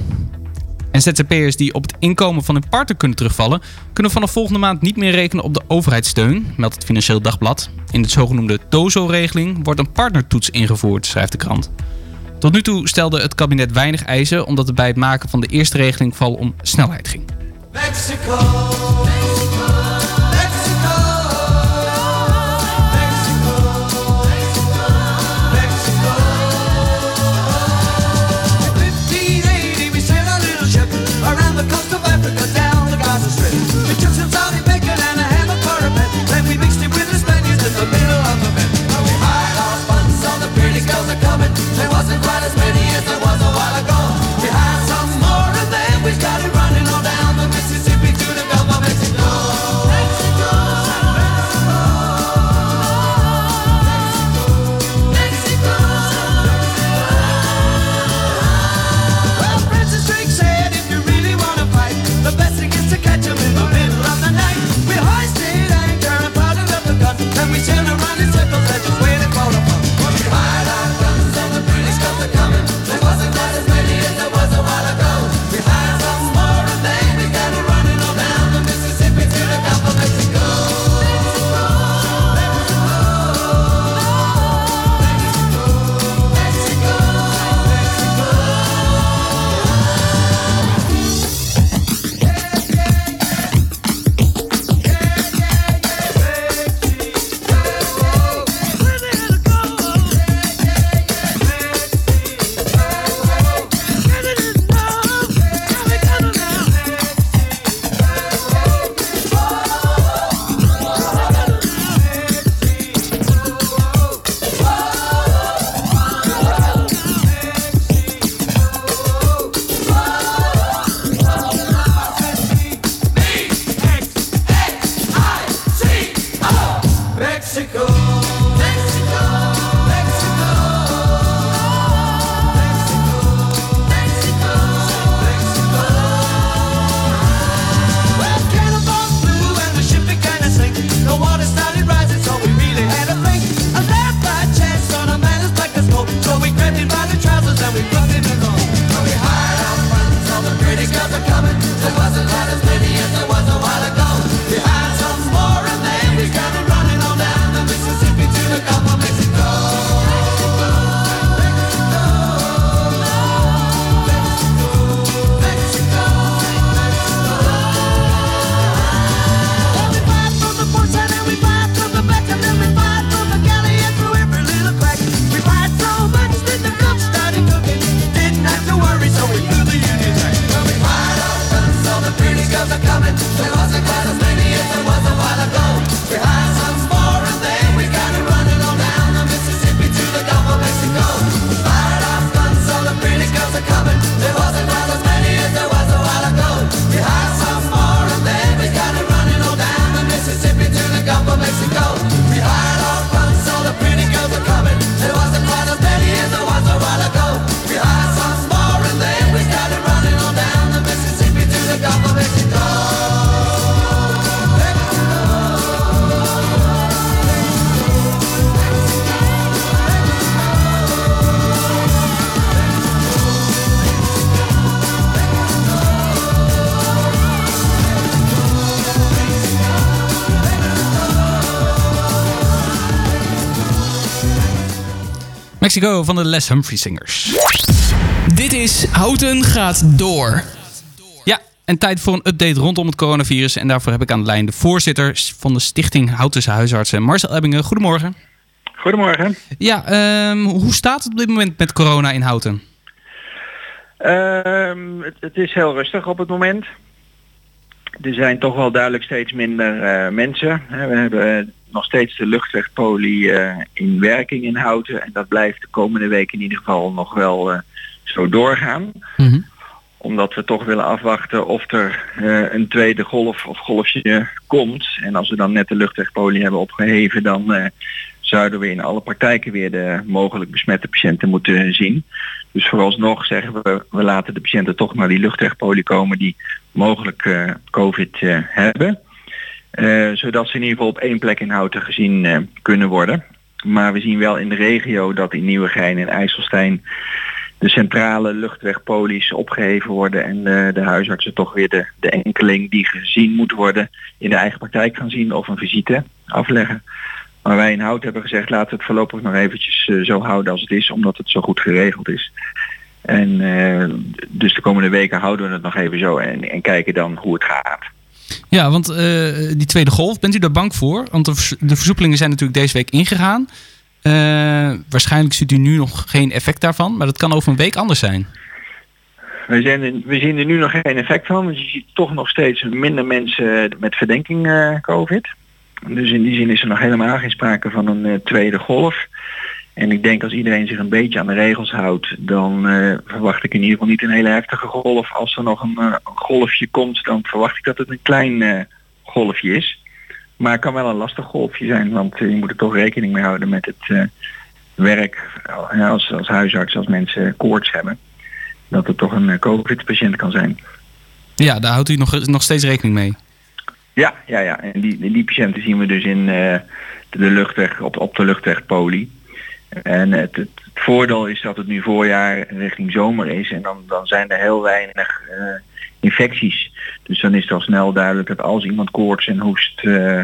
En ZZP'ers die op het inkomen van hun partner kunnen terugvallen, kunnen vanaf volgende maand niet meer rekenen op de overheidssteun, meldt het Financieel Dagblad. In de zogenoemde TOZO-regeling wordt een partnertoets ingevoerd, schrijft de krant. Tot nu toe stelde het kabinet weinig eisen, omdat het bij het maken van de eerste regeling vooral om snelheid ging. Mexico van de Les Humphrey Singers. Dit is Houten gaat door. Ja, en tijd voor een update rondom het coronavirus. En daarvoor heb ik aan de lijn de voorzitter van de Stichting Houtense Huisartsen, Marcel Ebbingen. Goedemorgen. Goedemorgen. Ja, ehm, hoe staat het op dit moment met corona in Houten? Ehm, het, het is heel rustig op het moment. Er zijn toch wel duidelijk steeds minder eh, mensen. Hè, We hebben eh, nog steeds de luchtwegpolie eh, in werking in Houten. En dat blijft de komende week in ieder geval nog wel eh, zo doorgaan. Omdat we toch willen afwachten of er eh, een tweede golf of golfje komt. En als we dan net de luchtwegpolie hebben opgeheven, dan zouden we in alle praktijken weer de mogelijk besmette patiënten moeten zien. Dus vooralsnog zeggen we, we laten de patiënten toch naar die luchtwegpolie komen die mogelijk eh, COVID hebben. Eh, zodat ze in ieder geval op één plek in Houten gezien eh, kunnen worden. Maar we zien wel in de regio dat in Nieuwegein en IJsselstein de centrale luchtwegpolies opgeheven worden en de, de huisartsen toch weer de, de enkeling die gezien moet worden in de eigen praktijk gaan zien of een visite afleggen. Maar wij in Hout hebben gezegd laten we het voorlopig nog eventjes eh, zo houden als het is, omdat het zo goed geregeld is. En eh, dus de komende weken houden we het nog even zo en, en kijken dan hoe het gaat. Ja, want eh, die tweede golf, bent u daar bang voor? Want de, vers- de versoepelingen zijn natuurlijk deze week ingegaan. Eh, waarschijnlijk ziet u nu nog geen effect daarvan, maar dat kan over een week anders zijn. We, zijn we zien er nu nog geen effect van, want je ziet toch nog steeds minder mensen met verdenking eh, COVID. Dus in die zin is er nog helemaal geen sprake van een eh, tweede golf. En ik denk als iedereen zich een beetje aan de regels houdt, dan eh, verwacht ik in ieder geval niet een hele heftige golf. Als er nog een eh, golfje komt, dan verwacht ik dat het een klein eh, golfje is. Maar het kan wel een lastig golfje zijn, want je moet er toch rekening mee houden met het werk als, als huisarts, als mensen koorts hebben. Dat het toch een COVID-patiënt kan zijn. Ja, daar houdt u nog, nog steeds rekening mee. Ja, ja, ja. En die, die patiënten zien we dus in de luchtweg, op, op de luchtwegpolie. En het, het, voordeel is dat het nu voorjaar richting zomer is en dan, dan zijn er heel weinig eh, infecties. Dus dan is het al snel duidelijk dat als iemand koorts en hoest, eh,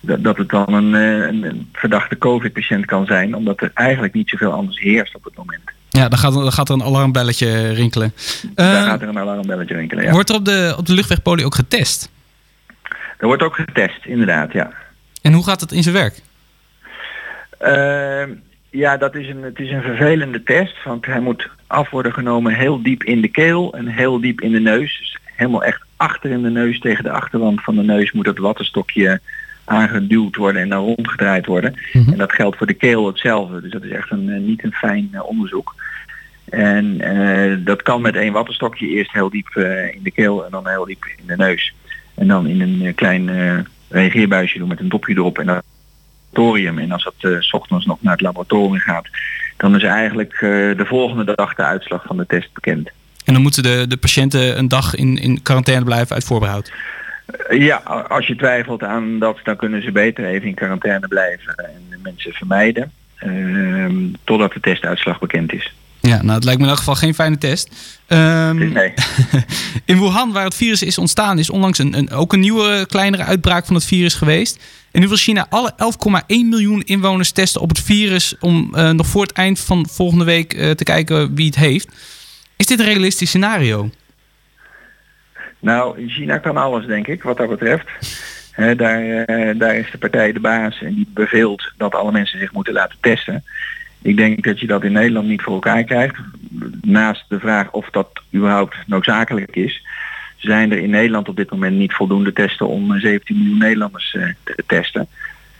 dat, dat het dan een, eh, een, een verdachte COVID-patiënt kan zijn, omdat er eigenlijk niet zoveel anders heerst op het moment. Ja, dan gaat, dan gaat er een alarmbelletje rinkelen. Daar gaat er een alarmbelletje rinkelen. Ja. Wordt er op de, op de luchtwegpolie ook getest? Er wordt ook getest, inderdaad, ja. En hoe gaat het in zijn werk? Ja, dat is een, het is een vervelende test, want hij moet af worden genomen heel diep in de keel en heel diep in de neus. Dus helemaal echt achter in de neus, tegen de achterwand van de neus moet dat wattenstokje aangeduwd worden en dan rondgedraaid worden. En dat geldt voor de keel hetzelfde, dus dat is echt een, eh, niet een fijn eh, onderzoek. En eh, dat kan met één wattenstokje eerst heel diep in de keel en dan heel diep in de neus. En dan in een klein reageerbuisje doen met een dopje erop en dan laboratorium. En als dat eh, s ochtends nog naar het laboratorium gaat, dan is eigenlijk eh, de volgende dag de uitslag van de test bekend. En dan moeten de, de patiënten een dag in, in quarantaine blijven uit voorbehoud. Eh, ja, als je twijfelt aan dat, dan kunnen ze beter even in quarantaine blijven en de mensen vermijden. ehm, totdat de testuitslag bekend is. Ja, nou, het lijkt me in elk geval geen fijne test. Nee. in Wuhan, waar het virus is ontstaan, is onlangs een, een, ook een nieuwe, kleinere uitbraak van het virus geweest. En nu wil China alle 11,1 miljoen inwoners testen op het virus om eh, nog voor het eind van volgende week eh, te kijken wie het heeft. Is dit een realistisch scenario? Nou, China kan alles, denk ik, wat dat betreft. Hè, daar, eh, daar is de partij de baas en die beveelt dat alle mensen zich moeten laten testen. Ik denk dat je dat in Nederland niet voor elkaar krijgt. Naast de vraag of dat überhaupt noodzakelijk is, zijn er in Nederland op dit moment niet voldoende testen om eh, 17 miljoen Nederlanders eh, te testen.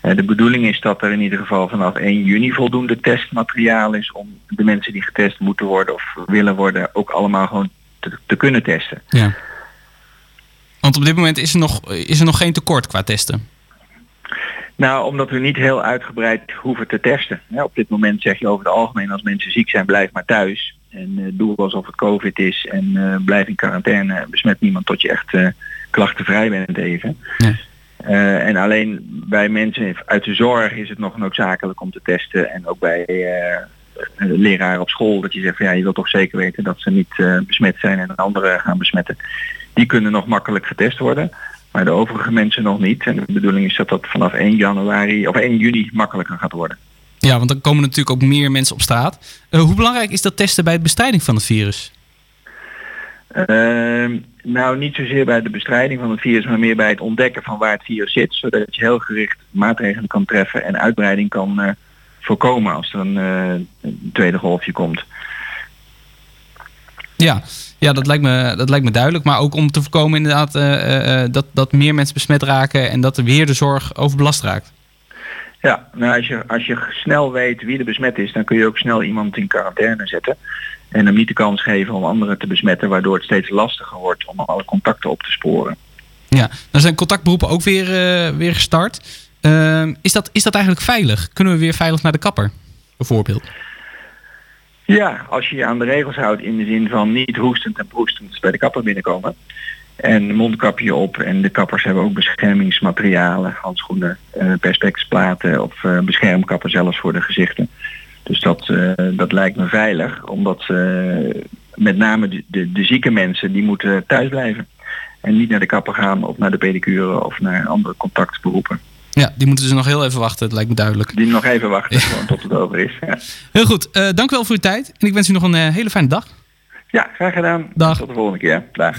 Eh, De bedoeling is dat er in ieder geval vanaf 1 juni voldoende testmateriaal is om de mensen die getest moeten worden of willen worden ook allemaal gewoon te, te kunnen testen. Ja. Want op dit moment is er nog, is er nog geen tekort qua testen. Nou, omdat we niet heel uitgebreid hoeven te testen. Ja, op dit moment zeg je over het algemeen als mensen ziek zijn, blijf maar thuis. En eh, doe alsof het COVID is en eh, blijf in quarantaine. Besmet niemand tot je echt eh, klachtenvrij bent even. Eh, en alleen bij mensen uit de zorg is het nog noodzakelijk om te testen. En ook bij leraar op school dat je zegt van ja, je wilt toch zeker weten dat ze niet besmet zijn en anderen gaan besmetten. Die kunnen nog makkelijk getest worden. Maar de overige mensen nog niet. En de bedoeling is dat dat vanaf 1 januari of 1 juni makkelijker gaat worden. Ja, want dan komen natuurlijk ook meer mensen op straat. Eh, hoe belangrijk is dat testen bij de bestrijding van het virus? Ehm, nou, niet zozeer bij de bestrijding van het virus, maar meer bij het ontdekken van waar het virus zit. Zodat je heel gericht maatregelen kan treffen en uitbreiding kan eh, voorkomen als er een, eh, een tweede golfje komt. Ja, ja dat, lijkt me, dat lijkt me duidelijk. Maar ook om te voorkomen inderdaad dat, dat meer mensen besmet raken en dat er weer de zorg overbelast raakt. Ja, nou als je, als je snel weet wie er besmet is, dan kun je ook snel iemand in quarantaine zetten. En hem niet de kans geven om anderen te besmetten, waardoor het steeds lastiger wordt om alle contacten op te sporen. Ja, dan zijn contactberoepen ook weer, eh, weer gestart. Ehm, is, dat, is dat eigenlijk veilig? Kunnen we weer veilig naar de kapper, bijvoorbeeld? Ja, als je je aan de regels houdt in de zin van niet hoestend en proestend bij de kapper binnenkomen. En mondkapje op en de kappers hebben ook beschermingsmaterialen, handschoenen, eh perspexplaten of eh, beschermkappen zelfs voor de gezichten. Dus dat, eh, dat lijkt me veilig, omdat met name de, de, de zieke mensen die moeten thuis blijven. En niet naar de kapper gaan of naar de pedicure of naar andere contactberoepen. Ja, die moeten ze nog heel even wachten, het lijkt me duidelijk. Die nog even wachten gewoon tot het over is. Ja. Heel goed, dank u wel voor uw tijd. En ik wens u nog een hele fijne dag. Ja, graag gedaan. Dag. Tot de volgende keer. Dag.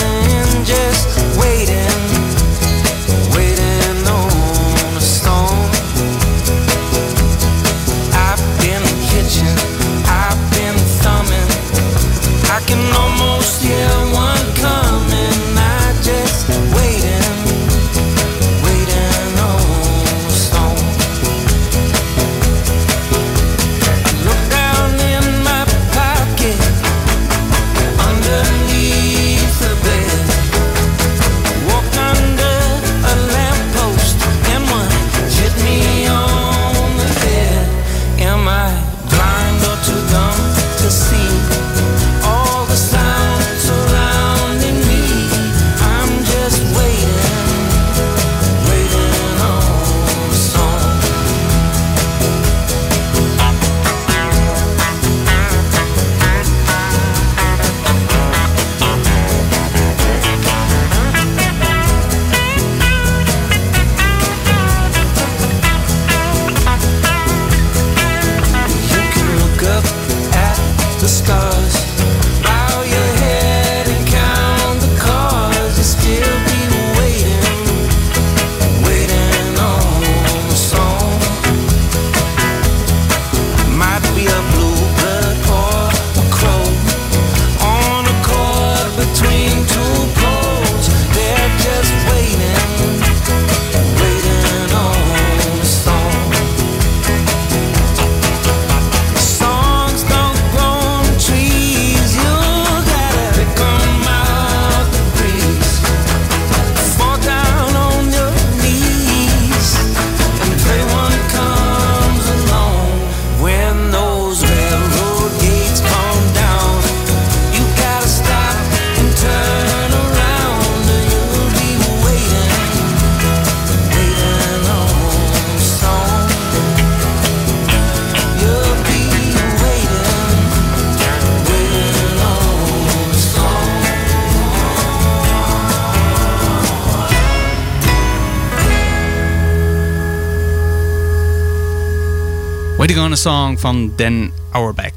Waiting on a Song van Dan Auerbach.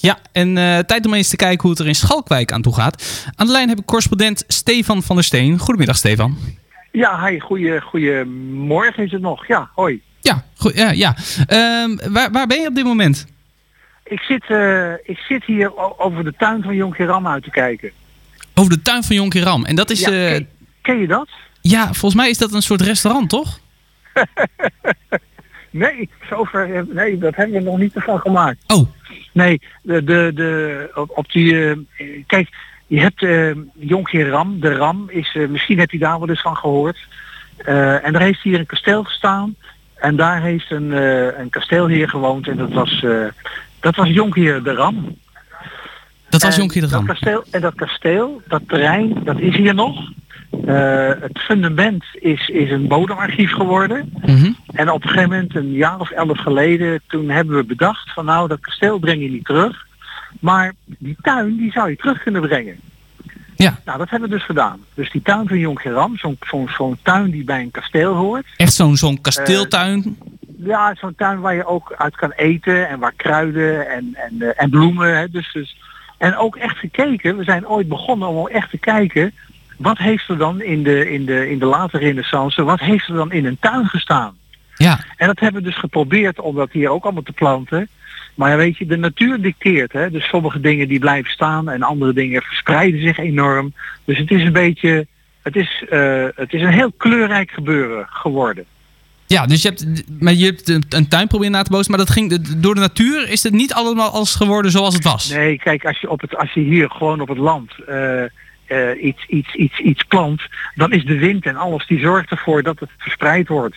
Ja, en eh, tijd om eens te kijken hoe het er in Schalkwijk aan toe gaat. Aan de lijn heb ik correspondent Stefan van der Steen. Goedemiddag Stefan. Ja, hi, goeie, goeiemorgen is het nog. Ja, hoi. Ja, goed, ja, ja. Ehm, waar, waar ben je op dit moment? Ik zit, eh, ik zit hier over de tuin van Jonkeram uit te kijken. Over de tuin van Jonkeram. En dat is... Ja, eh, ken, ken je dat? ja, volgens mij is dat een soort restaurant, toch? Nee, zover, nee, dat hebben we nog niet ervan gemaakt. Oh. Nee, de, de, de, op, op die, eh, kijk, je hebt eh Jonkheer Ram, de Ram is, eh, misschien heb je daar wel eens van gehoord. Eh, en er heeft hier een kasteel gestaan. En daar heeft een, een kasteelheer gewoond en dat was, dat was Jonkheer de Ram. Dat was Jonkheer de Ram. Dat kasteel, en dat kasteel, dat terrein, dat is hier nog. Eh, het fundament is, is een bodemarchief geworden. Mhm. En op een gegeven moment, een jaar of elf geleden, toen hebben we bedacht van nou, dat kasteel breng je niet terug. Maar die tuin, die zou je terug kunnen brengen. Ja. Nou, dat hebben we dus gedaan. Dus die tuin van Jonkeram, zo'n zo'n zo'n tuin die bij een kasteel hoort. Echt zo'n zo'n kasteeltuin. Ja, zo'n tuin waar je ook uit kan eten en waar kruiden en, en, eh, en bloemen. Hè, dus, dus, en ook echt gekeken, we zijn ooit begonnen om ook echt te kijken, wat heeft er dan in de, in de, in de late renaissance, wat heeft er dan in een tuin gestaan? Ja. En dat hebben we dus geprobeerd om dat hier ook allemaal te planten. Maar ja, weet je, de natuur dicteert. Hè? Dus sommige dingen die blijven staan en andere dingen verspreiden zich enorm. Dus het is een beetje, het is, eh, het is een heel kleurrijk gebeuren geworden. Ja, dus je hebt, maar je hebt een, tuin proberen na te bootsen, maar dat ging door de natuur is het niet allemaal als geworden zoals het was. Nee, kijk, als je, op het, als je hier gewoon op het land eh, eh, iets, iets, iets, iets plant, dan is de wind en alles die zorgt ervoor dat het verspreid wordt.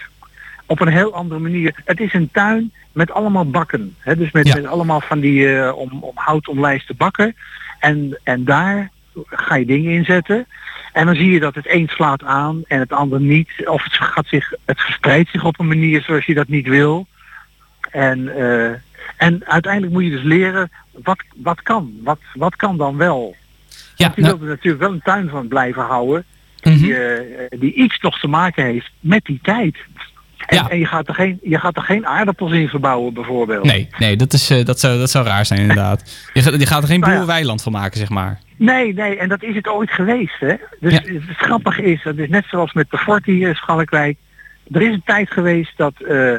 Op een heel andere manier. Het is een tuin met allemaal bakken. Hè? Dus met, met allemaal van die eh, om, om hout omlijste bakken. En, en daar ga je dingen in zetten. En dan zie je dat het een slaat aan en het ander niet. Of het, gaat zich, het verspreidt zich op een manier zoals je dat niet wil. En, eh, en uiteindelijk moet je dus leren wat, wat kan. Wat, wat kan dan wel. Ja, je nou- wilt er natuurlijk wel een tuin van blijven houden. Die, eh, die iets nog te maken heeft met die tijd. En, en je, gaat er geen, je gaat er geen aardappels in verbouwen bijvoorbeeld. Nee, nee dat, is, eh, dat, zou, dat zou raar zijn inderdaad. Je, gaat- je gaat er geen Nou ja. boerenweiland van maken, zeg maar. Nee, nee, en dat is het ooit geweest. Hè? Dus het grappige is, dat is net zoals met de fort hier in Schalkwijk. Er is een tijd geweest dat, eh,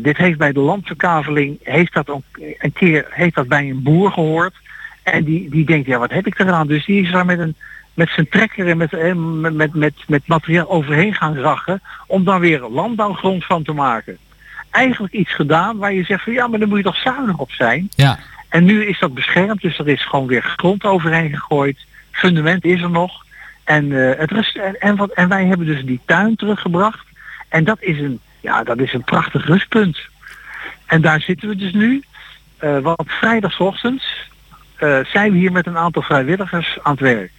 dit heeft bij de landverkaveling, heeft dat ook een keer, heeft dat bij een boer gehoord. En die, die denkt, ja wat heb ik eraan? Dus die is daar met een met zijn trekker en met, eh, met, met, met, met materiaal overheen gaan rachen om dan weer landbouwgrond van te maken. Eigenlijk iets gedaan waar je zegt van ja, maar dan moet je toch zuinig op zijn. Ja. En nu is dat beschermd, dus er is gewoon weer grond overheen gegooid. Fundament is er nog. En, eh, het rest, en, en, wat, en wij hebben dus die tuin teruggebracht. En dat is een, ja, dat is een prachtig rustpunt. En daar zitten we dus nu. Eh want vrijdagochtends eh, zijn we hier met een aantal vrijwilligers aan het werk.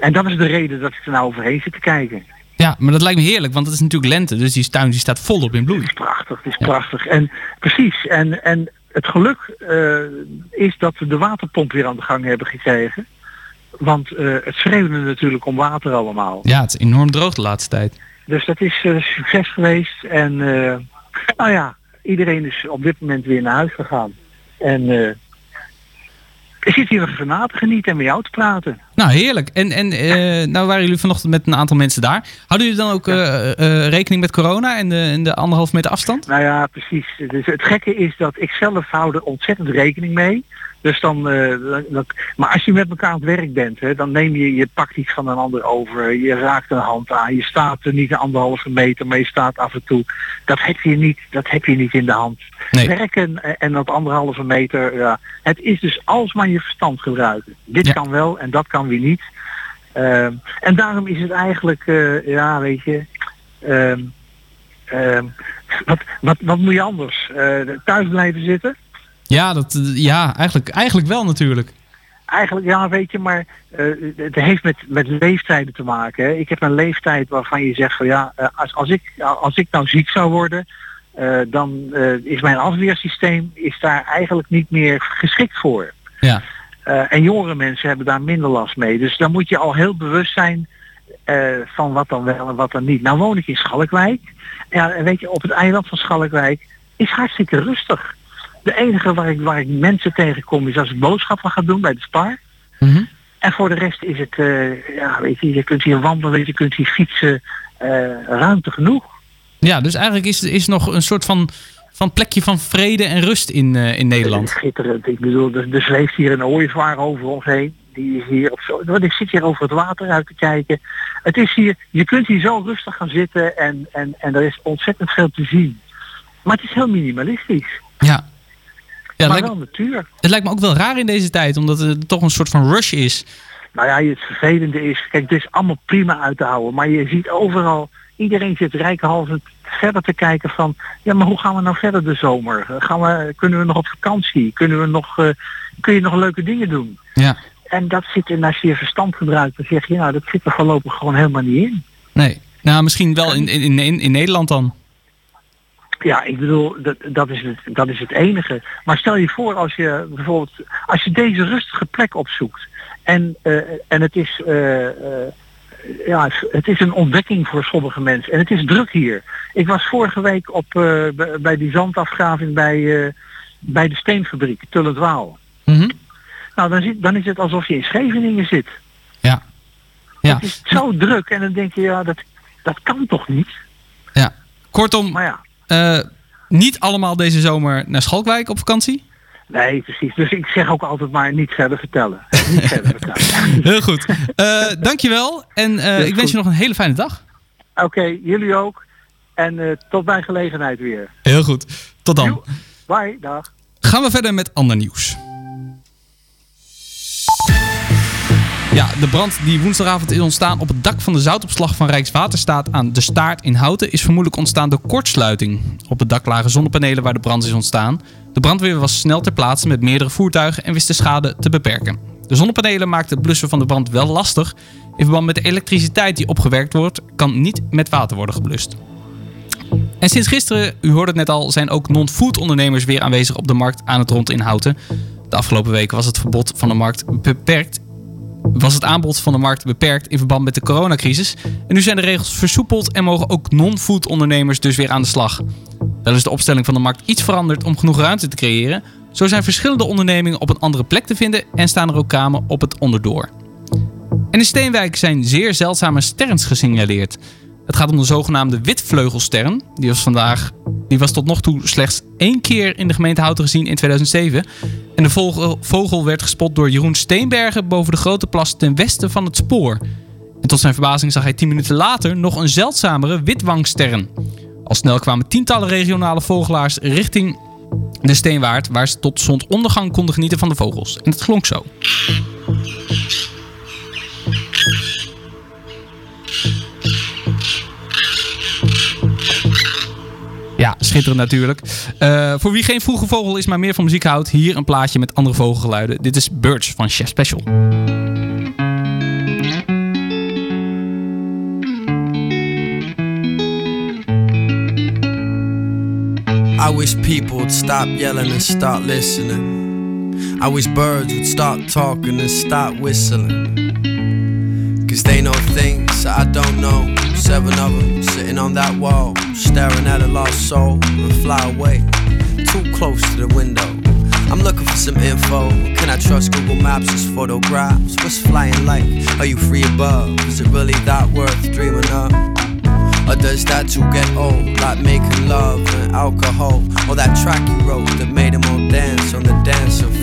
En dat is de reden dat ik er nou overheen zit te kijken. Ja, maar dat lijkt me heerlijk, want het is natuurlijk lente, dus die tuin die staat volop in bloei. Het is prachtig, het is prachtig. En precies, en, en het geluk eh, is dat we de waterpomp weer aan de gang hebben gekregen. Want eh, het schreeuwde natuurlijk om water allemaal. Ja, het is enorm droog de laatste tijd. Dus dat is succes geweest. En nou ja, iedereen is op dit moment weer naar huis gegaan. En ik zit hier nog even na te genieten en met jou te praten. Nou, heerlijk. En, en eh, nou waren jullie vanochtend met een aantal mensen daar. Houden jullie dan ook eh, eh, rekening met corona en de, en de anderhalf meter afstand? Nou ja, precies. Dus het gekke is dat ik zelf hou er ontzettend rekening mee. Dus dan, eh, dan- maar als je met elkaar aan het werk bent, hè, dan neem je, je pakt iets van een ander over, je raakt een hand aan, je staat er niet een anderhalve meter, maar je staat af en toe. Dat heb je niet, dat heb je niet in de hand. Nee. Werken en- en dat anderhalve meter, ja. Het is dus alsmaar je verstand gebruiken. Dit kan wel en dat kan weer niet. Ehm, en daarom is het eigenlijk, eh, ja, weet je, ehm, ehm, wat, wat, wat moet je anders? Eh, thuis blijven zitten? Ja, dat, ja eigenlijk, eigenlijk wel natuurlijk. Eigenlijk ja, weet je, maar eh, het heeft met, met leeftijden te maken. Hè. Ik heb een leeftijd waarvan je zegt van ja, eh, als, als, ik, als ik nou ziek zou worden, eh, dan is mijn afweersysteem is daar eigenlijk niet meer geschikt voor. Ja. En jongere mensen hebben daar minder last mee. Dus dan moet je al heel bewust zijn van wat dan wel en wat dan niet. Nou woon ik in Schalkwijk. Ja, en weet je, op het eiland van Schalkwijk is hartstikke rustig. De enige waar ik, waar ik mensen tegenkom is als ik boodschappen ga doen bij de Spar. En voor de rest is het, eh, ja, weet je, je kunt hier wandelen, je kunt hier fietsen, eh, ruimte genoeg. Ja, dus eigenlijk is is nog een soort van, van plekje van vrede en rust in, eh, in Nederland. Schitterend. Ik bedoel, er, er zweeft hier een ooievaar over ons heen. Die is hier op zo. Want ik zit hier over het water uit te kijken. Het is hier, je kunt hier zo rustig gaan zitten en, en, en er is ontzettend veel te zien. Maar het is heel minimalistisch. Ja. Ja, maar lijkt, wel natuur. het lijkt me ook wel raar in deze tijd, omdat er toch een soort van rush is. Nou ja, het vervelende is, kijk, het is allemaal prima uit te houden. Maar je ziet overal, iedereen zit rijkenhalsend verder te kijken van, ja, maar hoe gaan we nou verder de zomer? Gaan we, kunnen we nog op vakantie? Kunnen we nog, eh, kun je nog leuke dingen doen? Ja. En dat zit in, als je je verstand gebruikt, dan zeg je, nou, dat zit er voorlopig gewoon helemaal niet in. Nee. Nou, misschien wel in, in, in, in Nederland dan. Ja, ik bedoel, dat, dat, is het, dat is het enige. Maar stel je voor als je bijvoorbeeld, als je deze rustige plek opzoekt en, eh, en het is, eh, eh, ja, het is een ontdekking voor sommige mensen en het is druk hier. Ik was vorige week op, bij- die zandafgraving bij, bij de steenfabriek, Tullendwaal. Nou, dan, zit, dan is het alsof je in Scheveningen zit. Ja. Ja. Het is zo druk en dan denk je, ja, dat, dat kan toch niet? Ja. Kortom, Maar ja. Eh, niet allemaal deze zomer naar Schalkwijk op vakantie. Nee, precies. Dus ik zeg ook altijd maar niet verder vertellen. Niet verder vertellen. Heel goed. Eh dankjewel. En eh, ik wens goed. je nog een hele fijne dag. Oké, jullie ook. En tot bij gelegenheid weer. Heel goed. Tot dan. Bye, dag. Gaan we verder met ander nieuws. Ja, de brand die woensdagavond is ontstaan op het dak van de zoutopslag van Rijkswaterstaat aan de Staart in Houten is vermoedelijk ontstaan door kortsluiting. Op het dak lagen zonnepanelen waar de brand is ontstaan. De brandweer was snel ter plaatse met meerdere voertuigen en wist de schade te beperken. De zonnepanelen maakten het blussen van de brand wel lastig. In verband met de elektriciteit die opgewerkt wordt, kan niet met water worden geblust. En sinds gisteren, u hoorde het net al, zijn ook non-food ondernemers weer aanwezig op de markt aan het rond in Houten. De afgelopen weken was het verbod van de markt beperkt. Was het aanbod van de markt beperkt in verband met de coronacrisis. En nu zijn de regels versoepeld en mogen ook non-food ondernemers dus weer aan de slag. Wel is de opstelling van de markt iets veranderd om genoeg ruimte te creëren. Zo zijn verschillende ondernemingen op een andere plek te vinden en staan er ook kamen op het onderdoor. En in Steenwijk zijn zeer zeldzame sterns gesignaleerd. Het gaat om de zogenaamde witvleugelstern. Die was vandaag, die was tot nog toe slechts één keer in de gemeente Houten gezien in 2007. En de vogel, vogel werd gespot door Jeroen Steenbergen boven de grote plas ten westen van het spoor. En tot zijn verbazing zag hij tien minuten later nog een zeldzamere witwangstern. Al snel kwamen tientallen regionale vogelaars richting de Steenwaard, waar ze tot zonsondergang konden genieten van de vogels. En het klonk zo. Ja, schitterend natuurlijk. Eh, voor wie geen vroege vogel is, maar meer van muziek houdt, hier een plaatje met andere vogelgeluiden. Dit is Birds van Chef Special. I wish people would stop yelling and start listening. I wish birds would stop talking and stop whistling. Cause they know things I don't know. Seven of them sitting on that wall, staring at a lost soul and fly away. Too close to the window. I'm looking for some info. Can I trust Google Maps' It's photographs? What's flying like? Are you free above? Is it really that worth dreaming of? Or does that too get old? Like making love and alcohol? Or that track you wrote that made them all dance on the dance floor?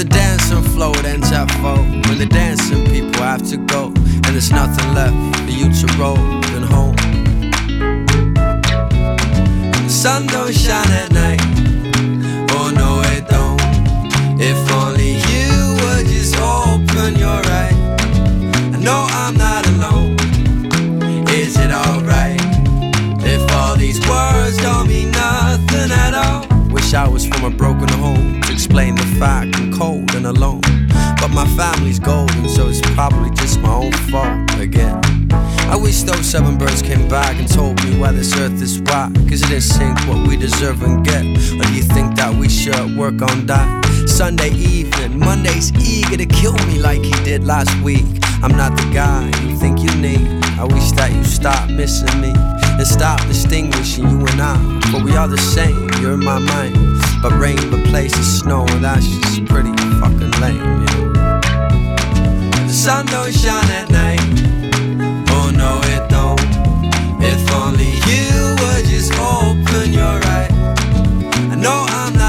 The dancing floor it ends at four When the dancing people have to go And there's nothing left for you to roll and home. The sun don't shine at night. Oh no it don't. If only you would just open your eyes. I know I'm not alone. Is it alright If all these words don't I from a broken home to explain the fact I'm cold and alone. But my family's golden, so it's probably just my own fault again. I wish those seven birds came back and told me why this earth is whack. Cause it didn't sink what we deserve and get. Or do you think that we should work on that? Sunday evening, Monday's eager to kill me like he did last week. I'm not the guy you think you need. I wish that you stop missing me and stop distinguishing you and I. But we are the same, you're in my mind. But rain replaces snow, and that's just pretty fucking lame, you. The sun don't shine at night. Oh no, it don't. If only you would just open your eyes. I know I'm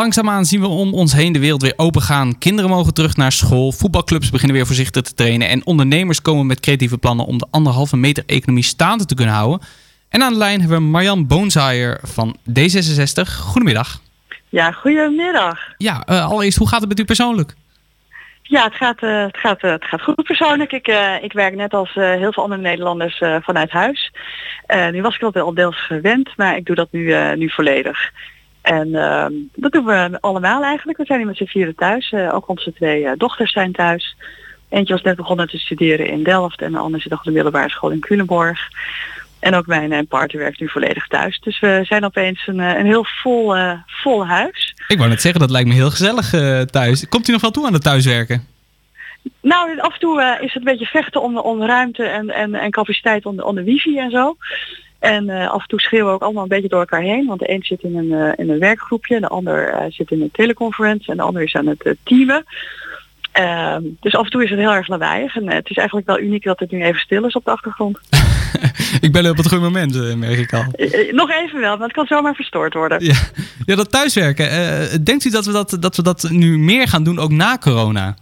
langzaamaan zien we om ons heen de wereld weer opengaan. Kinderen mogen terug naar school, voetbalclubs beginnen weer voorzichtig te trainen... en ondernemers komen met creatieve plannen om de anderhalve meter economie staande te kunnen houden. En aan de lijn hebben we Marjan Boonzaaier van D66. Goedemiddag. Ja, goedemiddag. Ja, eh, allereerst, hoe gaat het met u persoonlijk? Ja, het gaat, eh, het gaat, eh, het gaat goed persoonlijk. Ik, ik werk net als heel veel andere Nederlanders vanuit huis. Nu was ik dat wel deels gewend, maar ik doe dat nu, nu volledig. En ehm, dat doen we allemaal eigenlijk. We zijn hier met z'n vieren thuis. Eh, ook onze twee eh, dochters zijn thuis. Eentje was net begonnen te studeren in Delft en de andere zit nog op de middelbare school in Culemborg. En ook mijn eh, partner werkt nu volledig thuis. Dus we zijn opeens een, een heel vol, vol huis. Ik wou net zeggen, dat lijkt me heel gezellig thuis. Komt u nog wel toe aan het thuiswerken? Nou, af en toe is het een beetje vechten om, om ruimte en, en, en capaciteit om de, om de wifi en zo. En eh, af en toe schreeuwen we ook allemaal een beetje door elkaar heen. Want de een zit in een, eh, in een werkgroepje, de ander eh, zit in een teleconference en de ander is aan het teamen. Ehm, dus af en toe is het heel erg lawaaiig. En het is eigenlijk wel uniek dat het nu even stil is op de achtergrond. Ik ben op het goede moment, merk ik al. Nog even wel, want het kan zomaar verstoord worden. Ja, ja dat thuiswerken. denkt u dat we dat, dat we dat nu meer gaan doen, ook na corona?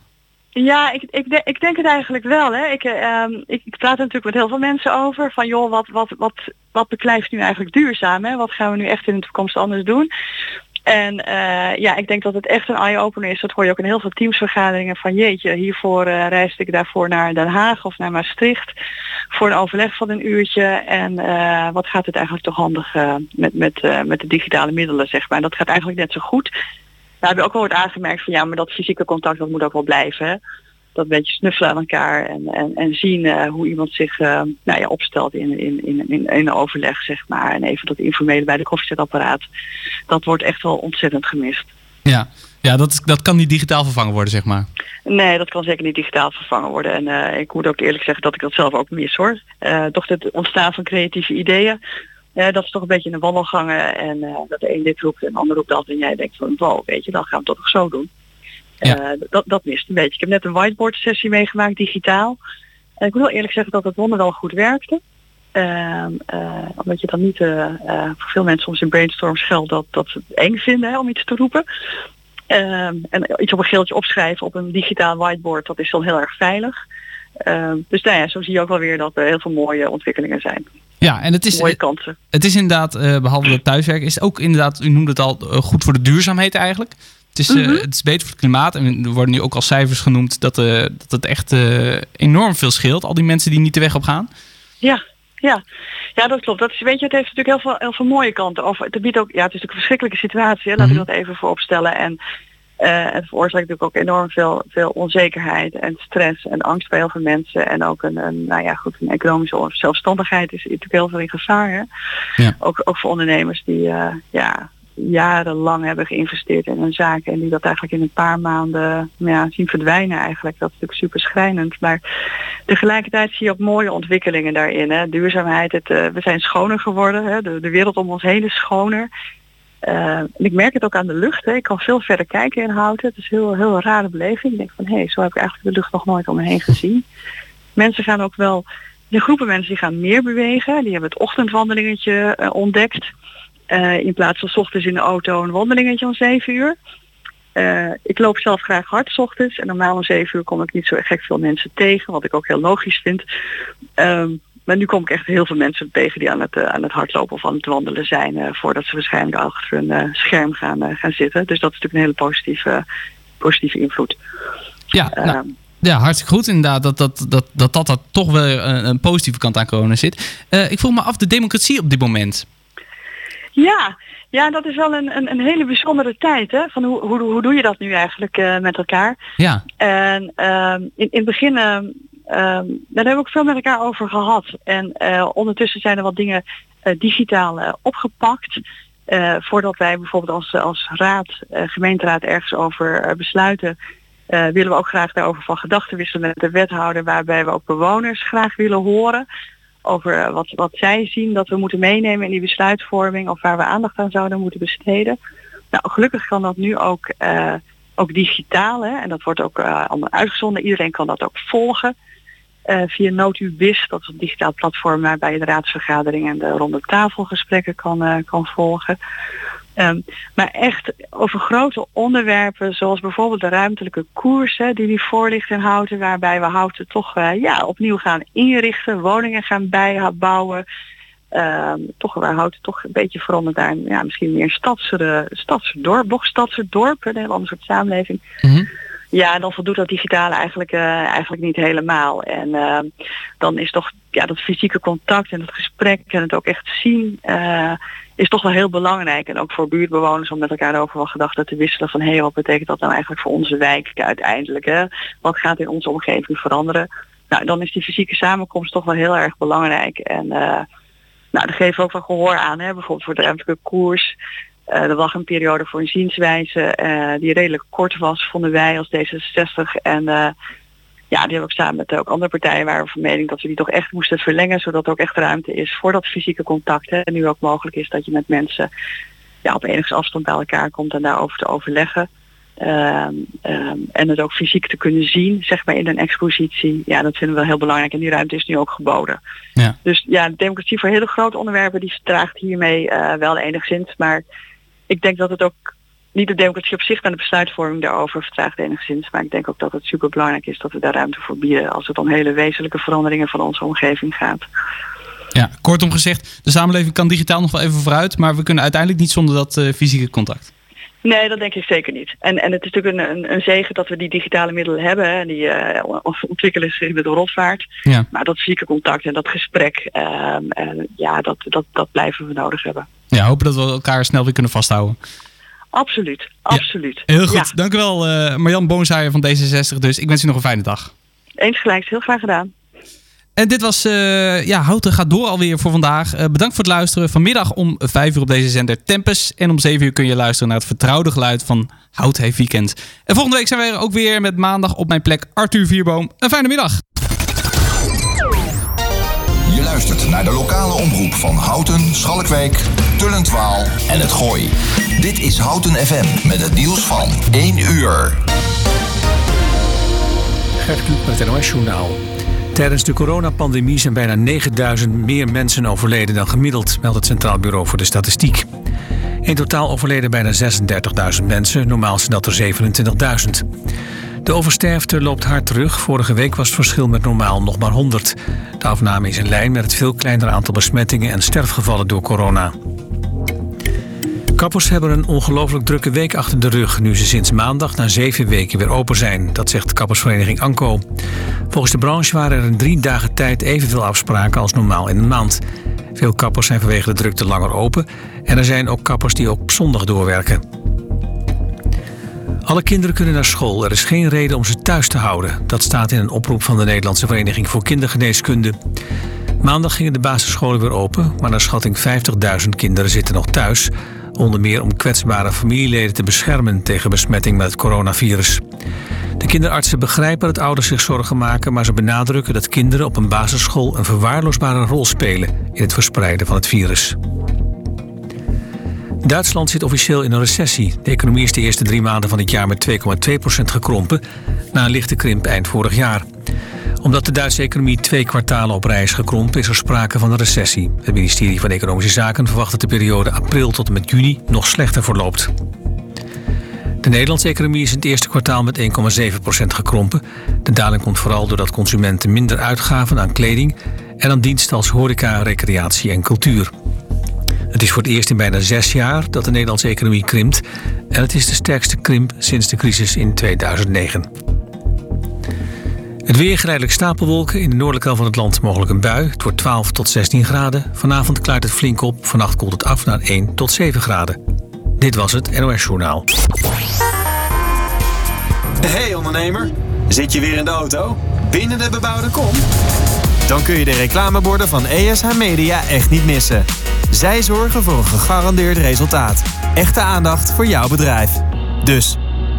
Ja, ik, ik, ik denk het eigenlijk wel. Hè. Ik, eh, ehm, ik, ik praat er natuurlijk met heel veel mensen over. Van joh, wat, wat, wat, wat beklijft nu eigenlijk duurzaam? Hè? Wat gaan we nu echt in de toekomst anders doen? En eh, ja, ik denk dat het echt een eye-opener is. Dat hoor je ook in heel veel teamsvergaderingen van jeetje, hiervoor eh, reisde ik daarvoor naar Den Haag of naar Maastricht voor een overleg van een uurtje. En wat gaat het eigenlijk toch handig met, met, met de digitale middelen, zeg maar. Dat gaat eigenlijk net zo goed. Daar hebben we ook wel wordt aangemerkt van ja, maar dat fysieke contact dat moet ook wel blijven. Dat beetje snuffelen aan elkaar en, en, en zien eh, hoe iemand zich eh, nou ja, opstelt in, in, in, in, een overleg, zeg maar. En even dat informele bij de koffiezetapparaat. Dat wordt echt wel ontzettend gemist. Ja, ja dat, dat kan niet digitaal vervangen worden, zeg maar. Nee, dat kan zeker niet digitaal vervangen worden. En eh, ik moet ook eerlijk zeggen dat ik dat zelf ook mis hoor. Toch het ontstaan van creatieve ideeën. Dat is toch een beetje een wandelgangen. En eh, dat de een dit roept en de ander roept dat. En jij denkt van, wow, weet je, dan gaan we het toch zo doen. Eh, dat, dat mist een beetje. Ik heb net een whiteboard sessie meegemaakt, digitaal. En ik moet wel eerlijk zeggen dat het wonder wel goed werkte. Ehm, eh, omdat je dan niet, voor veel mensen soms in brainstorms geldt dat, dat ze het eng vinden hè, om iets te roepen. Ehm, en iets op een geeltje opschrijven op een digitaal whiteboard, dat is dan heel erg veilig. Ehm, dus nou ja, zo zie je ook wel weer dat er heel veel mooie ontwikkelingen zijn. Ja, en het is, Mooie kansen. Het is inderdaad, eh, behalve dat thuiswerken, is het ook inderdaad, u noemde het al, eh, goed voor de duurzaamheid eigenlijk. Het is, eh, Mhm. het is beter voor het klimaat. En er worden nu ook al cijfers genoemd dat, dat het echt enorm veel scheelt. Al die mensen die niet de weg op gaan. Ja, Ja. ja, dat klopt. Dat is, weet je, het heeft natuurlijk heel veel, heel veel mooie kanten. Of het biedt ook, ja, het is natuurlijk een verschrikkelijke situatie. Hè? Laat ik dat even vooropstellen. En eh, het veroorzaakt natuurlijk ook enorm veel, veel onzekerheid en stress en angst bij heel veel mensen. En ook een, een nou ja, goed, een economische zelfstandigheid is natuurlijk heel veel in gevaar. Hè? Ja. Ook, ook voor ondernemers die eh, ja, jarenlang hebben geïnvesteerd in hun zaken en die dat eigenlijk in een paar maanden nou ja, zien verdwijnen eigenlijk. Dat is natuurlijk super schrijnend. Maar tegelijkertijd zie je ook mooie ontwikkelingen daarin. Hè. Duurzaamheid, het, eh, we zijn schoner geworden. Hè. De, de wereld om ons heen is schoner. Eh, en ik merk het ook aan de lucht. Hè. Ik kan veel verder kijken in houten. Het is heel, heel rare beleving. Ik denk van hé, hey, zo heb ik eigenlijk de lucht nog nooit om me heen gezien. Mensen gaan ook wel, de groepen mensen die gaan meer bewegen. Die hebben het ochtendwandelingetje eh, ontdekt. Eh, in plaats van 's ochtends in de auto een wandelingetje om 7 uur. Ik loop zelf graag hard 's ochtends en normaal om 7 uur kom ik niet zo gek veel mensen tegen, wat ik ook heel logisch vind. Ehm, maar nu kom ik echt heel veel mensen tegen die aan het, eh, aan het hardlopen of aan het wandelen zijn eh, voordat ze waarschijnlijk achter hun eh, scherm gaan, gaan zitten. Dus dat is natuurlijk een hele positieve, positieve invloed. Ja, Ehm, nou, ja, hartstikke goed inderdaad dat dat, dat, dat, dat, dat toch wel een, een positieve kant aan corona zit. Ik vroeg me af, de democratie op dit moment. Ja, ja, dat is wel een, een, een hele bijzondere tijd. Hè? Van hoe, hoe, hoe doe je dat nu eigenlijk met elkaar? Ja. En ehm, in, in het begin, ehm, daar hebben we ook veel met elkaar over gehad. En eh, ondertussen zijn er wat dingen eh, digitaal eh, opgepakt. Voordat wij bijvoorbeeld als, als raad, gemeenteraad ergens over besluiten, willen we ook graag daarover van gedachten wisselen met de wethouder, waarbij we ook bewoners graag willen horen over wat, wat zij zien dat we moeten meenemen in die besluitvorming of waar we aandacht aan zouden moeten besteden. Nou, gelukkig kan dat nu ook, ook digitaal hè, en dat wordt ook allemaal uitgezonden. Iedereen kan dat ook volgen eh, via NotuBIS, dat is een digitaal platform waarbij je de raadsvergadering en de ronde tafelgesprekken kan, eh, kan volgen. Ehm, maar echt over grote onderwerpen zoals bijvoorbeeld de ruimtelijke koers hè, die nu voor ligt in Houten, waarbij we Houten toch eh, ja, opnieuw gaan inrichten, woningen gaan bijbouwen. Ehm, toch waar Houten toch een beetje veranderd een, ja, misschien meer stadse, stadse dorp, nog stadse dorp, een heel ander soort samenleving. Ja, dan voldoet dat digitale eigenlijk, eh, eigenlijk niet helemaal. En ehm, dan is toch ja, dat fysieke contact en het gesprek en het ook echt zien eh, is toch wel heel belangrijk. En ook voor buurtbewoners om met elkaar over wel gedachten te wisselen van hé, wat betekent dat nou eigenlijk voor onze wijk uiteindelijk? Hè? Wat gaat in onze omgeving veranderen? Nou, dan is die fysieke samenkomst toch wel heel erg belangrijk. En eh, nou, daar geven we ook wel gehoor aan, hè? bijvoorbeeld voor de ruimtelijke koers. Eh, er was een periode voor een zienswijze eh, die redelijk kort was, vonden wij als D66. En eh, ja, die hebben we ook samen met ook andere partijen waren we van mening dat we die toch echt moesten verlengen, zodat er ook echt ruimte is voor dat fysieke contact. Hè. En nu ook mogelijk is dat je met mensen ja, op enige afstand bij elkaar komt en daarover te overleggen. Ehm, ehm, en het ook fysiek te kunnen zien, zeg maar in een expositie. Ja, dat vinden we wel heel belangrijk en die ruimte is nu ook geboden. Ja. Dus ja, democratie voor hele grote onderwerpen die vertraagt hiermee wel enigszins. Maar ik denk dat het ook niet de democratie op zich, maar de besluitvorming daarover vertraagt enigszins. Maar ik denk ook dat het super belangrijk is dat we daar ruimte voor bieden als het om hele wezenlijke veranderingen van onze omgeving gaat. Ja, kortom gezegd, de samenleving kan digitaal nog wel even vooruit, maar we kunnen uiteindelijk niet zonder dat eh, fysieke contact. Nee, dat denk ik zeker niet. En, en het is natuurlijk een, een, een zegen dat we die digitale middelen hebben. Hè, en die eh, ontwikkelen zich met de rotvaart. Ja. Maar dat fysieke contact en dat gesprek, en ja, dat, dat, dat blijven we nodig hebben. Ja, hopen dat we elkaar snel weer kunnen vasthouden. Absoluut, absoluut. Heel goed, dank u wel eh, Marjan Boonsaaier van D66 dus. Ik wens u nog een fijne dag. eens gelijk, heel graag gedaan. En dit was, eh, ja, Houten gaat door alweer voor vandaag. Eh, bedankt voor het luisteren. Vanmiddag om 5 uur op deze zender Tempus. En om 7 uur kun je luisteren naar het vertrouwde geluid van Hout heeft weekend. En volgende week zijn we er ook weer met maandag op mijn plek Arthur Vierboom. Een fijne middag. Je luistert naar de lokale omroep van Houten, Schalkwijk, Tullentwaal en het Gooi. Dit is Houten FM met het nieuws van 1 uur. Gert Kluk met het NOS-journaal. Tijdens de coronapandemie zijn bijna 9000 meer mensen overleden dan gemiddeld, meldt het Centraal Bureau voor de Statistiek. In totaal overleden bijna 36.000 mensen, normaal zijn dat er 27.000. De oversterfte loopt hard terug. Vorige week was het verschil met normaal nog maar 100. De afname is in lijn met het veel kleinere aantal besmettingen en sterfgevallen door corona. Kappers hebben een ongelooflijk drukke week achter de rug... nu ze sinds maandag na zeven weken weer open zijn. Dat zegt de kappersvereniging Anko. Volgens de branche waren er in drie dagen tijd evenveel afspraken als normaal in een maand. Veel kappers zijn vanwege de drukte langer open... en er zijn ook kappers die op zondag doorwerken. Alle kinderen kunnen naar school. Er is geen reden om ze thuis te houden. Dat staat in een oproep van de Nederlandse Vereniging voor Kindergeneeskunde. Maandag gingen de basisscholen weer open, maar naar schatting 50.000 kinderen zitten nog thuis. Onder meer om kwetsbare familieleden te beschermen tegen besmetting met het coronavirus. De kinderartsen begrijpen dat ouders zich zorgen maken, maar ze benadrukken dat kinderen op een basisschool een verwaarloosbare rol spelen in het verspreiden van het virus. Duitsland zit officieel in een recessie. De economie is de eerste drie maanden van het jaar met 2,2% gekrompen, na een lichte krimp eind vorig jaar. Omdat de Duitse economie twee kwartalen op rij is gekrompen, is er sprake van een recessie. Het ministerie van Economische Zaken verwacht dat de periode april tot en met juni nog slechter verloopt. De Nederlandse economie is in het eerste kwartaal met 1,7% gekrompen. De daling komt vooral doordat consumenten minder uitgaven aan kleding en aan diensten als horeca, recreatie en cultuur. Het is voor het eerst in bijna zes jaar dat de Nederlandse economie krimpt. En het is de sterkste krimp sinds de crisis in 2009. Het weer geleidelijk stapelwolken. In de noordelijke helft van het land mogelijk een bui. Het wordt 12 tot 16 graden. Vanavond klaart het flink op. Vannacht koelt het af naar 1 tot 7 graden. Dit was het NOS Journaal. Hey ondernemer, zit je weer in de auto? Binnen de bebouwde kom? Dan kun je de reclameborden van ESH Media echt niet missen. Zij zorgen voor een gegarandeerd resultaat. Echte aandacht voor jouw bedrijf. Dus,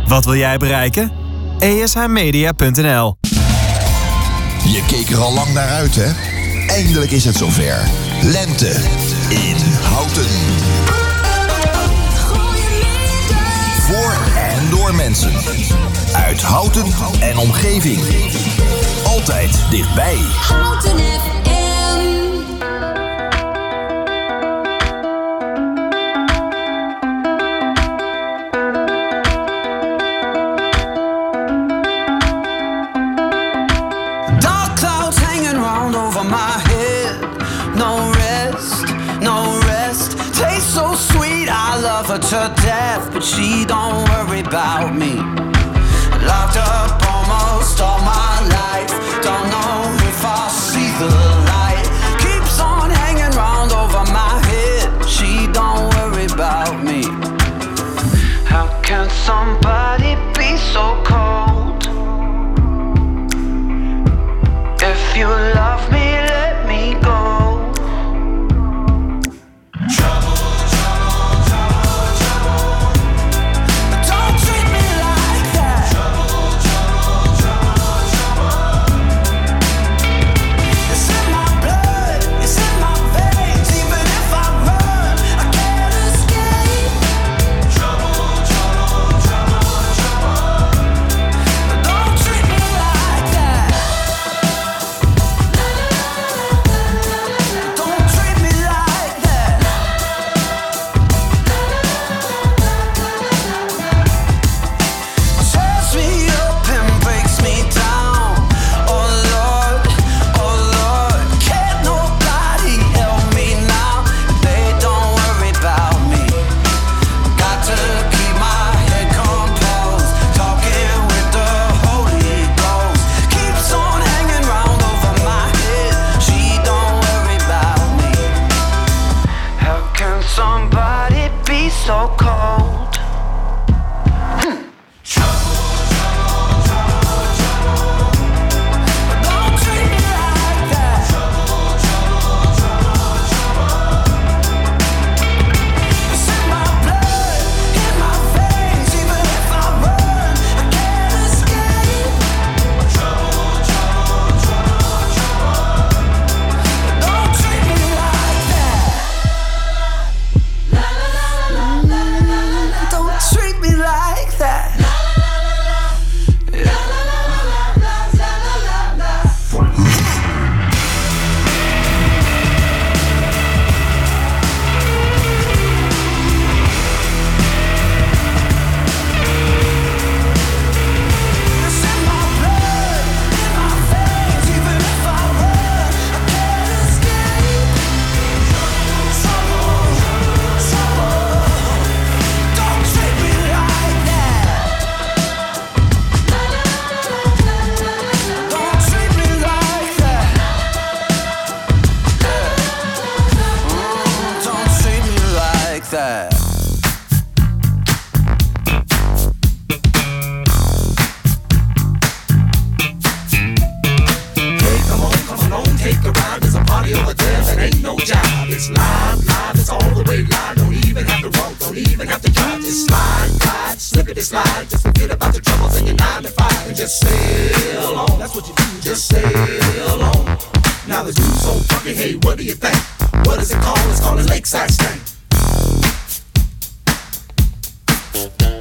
wat wil jij bereiken? ESHmedia.nl Je keek er al lang naar uit, hè? Eindelijk is het zover. Lente in Houten. Voor en door mensen. Uit Houten en omgeving. Altijd dichtbij. Houten FM. Dark clouds hanging round over my head. No rest, no rest. Tastes so sweet, I love her to death, but she don't worry about me. Somebody da, da.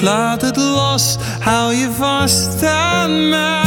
Laat het los. Hou je vast aan mij.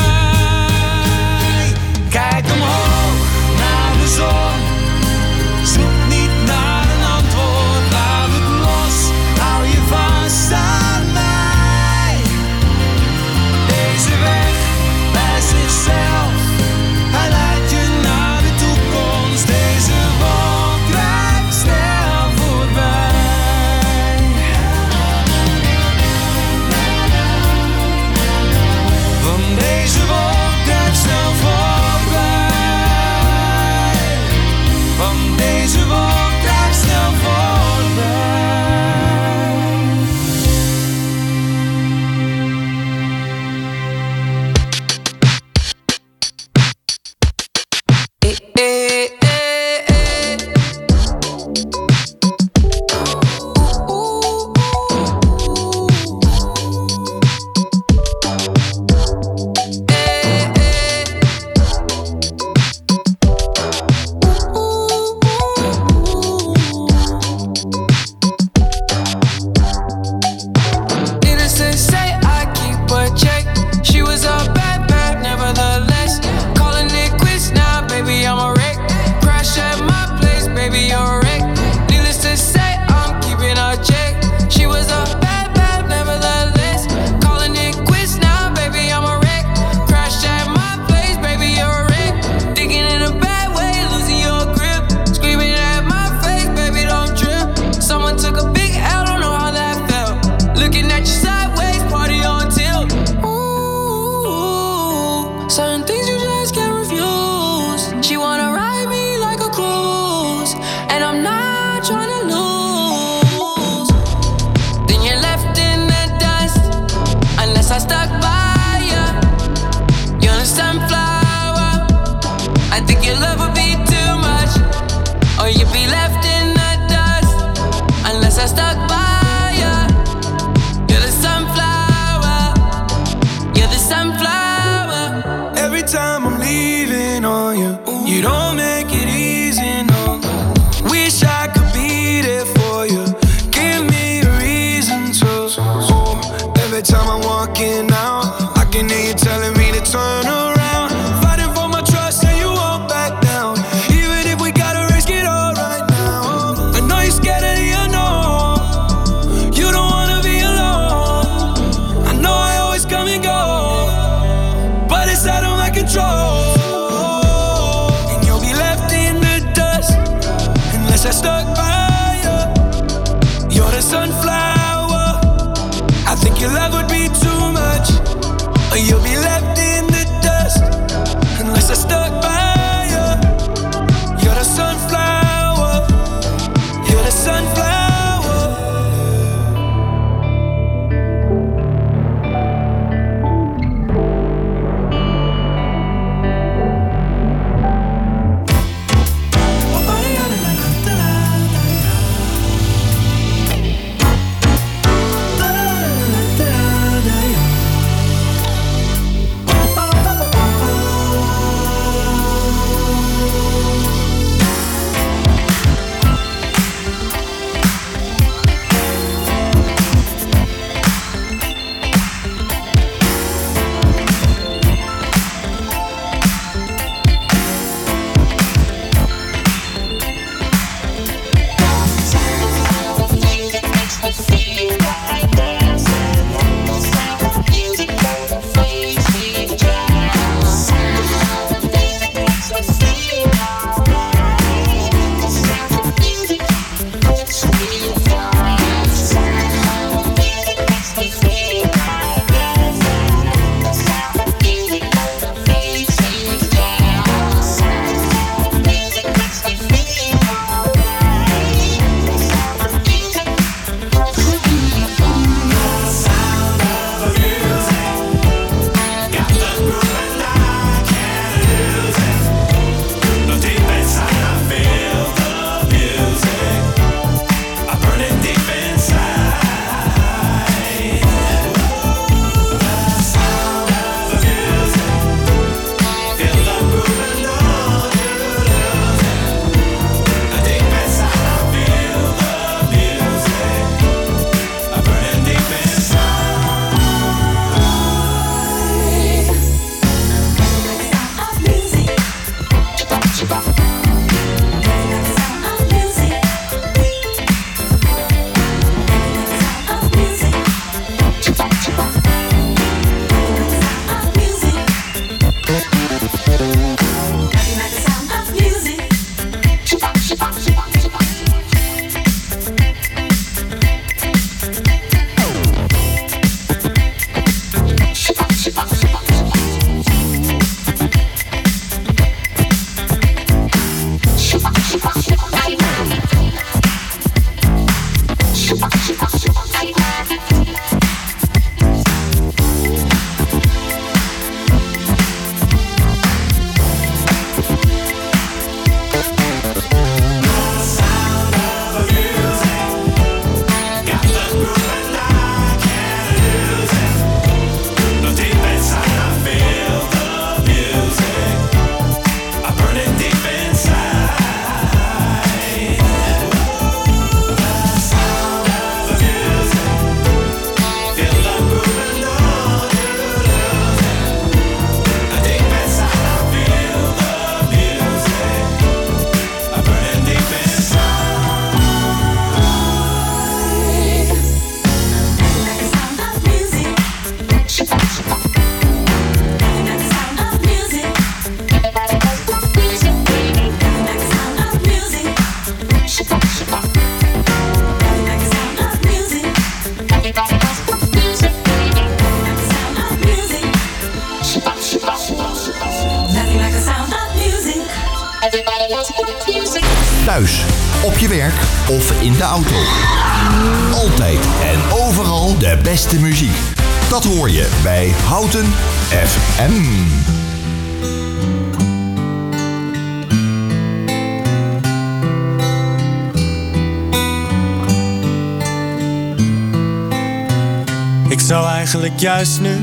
Eigenlijk juist nu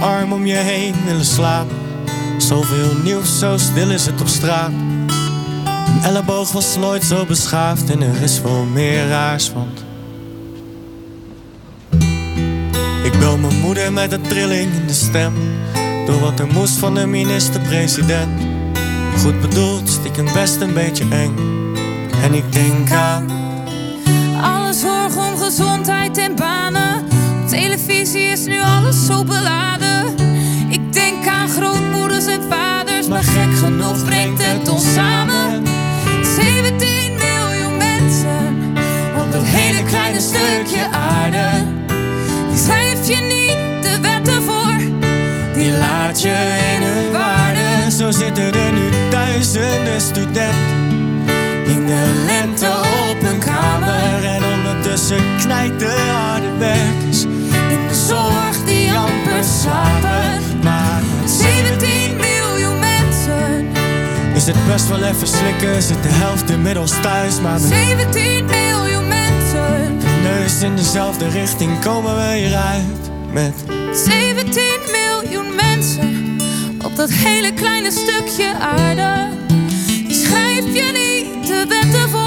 arm om je heen willen slapen. Zoveel nieuws, zo stil is het op straat. Een elleboog was nooit zo beschaafd en er is veel meer raars, want Ik bel mijn moeder met een trilling in de stem Door wat er moest van de minister-president Goed bedoeld, stiekem best een beetje eng En ik denk aan Alle zorg om gezondheid is nu alles zo beladen. Ik denk aan grootmoeders en vaders, maar gek genoeg brengt het ons samen. 17 miljoen mensen op dat hele kleine stukje aarde. Die schrijf je niet de wetten voor, Die laat je in hun waarde Zo zitten er nu duizenden studenten In de lente op hun kamer En ondertussen knijt de harde Maar 17 miljoen mensen. Is het best wel even slikken, zit de helft inmiddels thuis. Maar 17 miljoen mensen. Neus in dezelfde richting komen we hieruit met 17 miljoen mensen op dat hele kleine stukje aarde. Die schrijf je niet de wetten voor.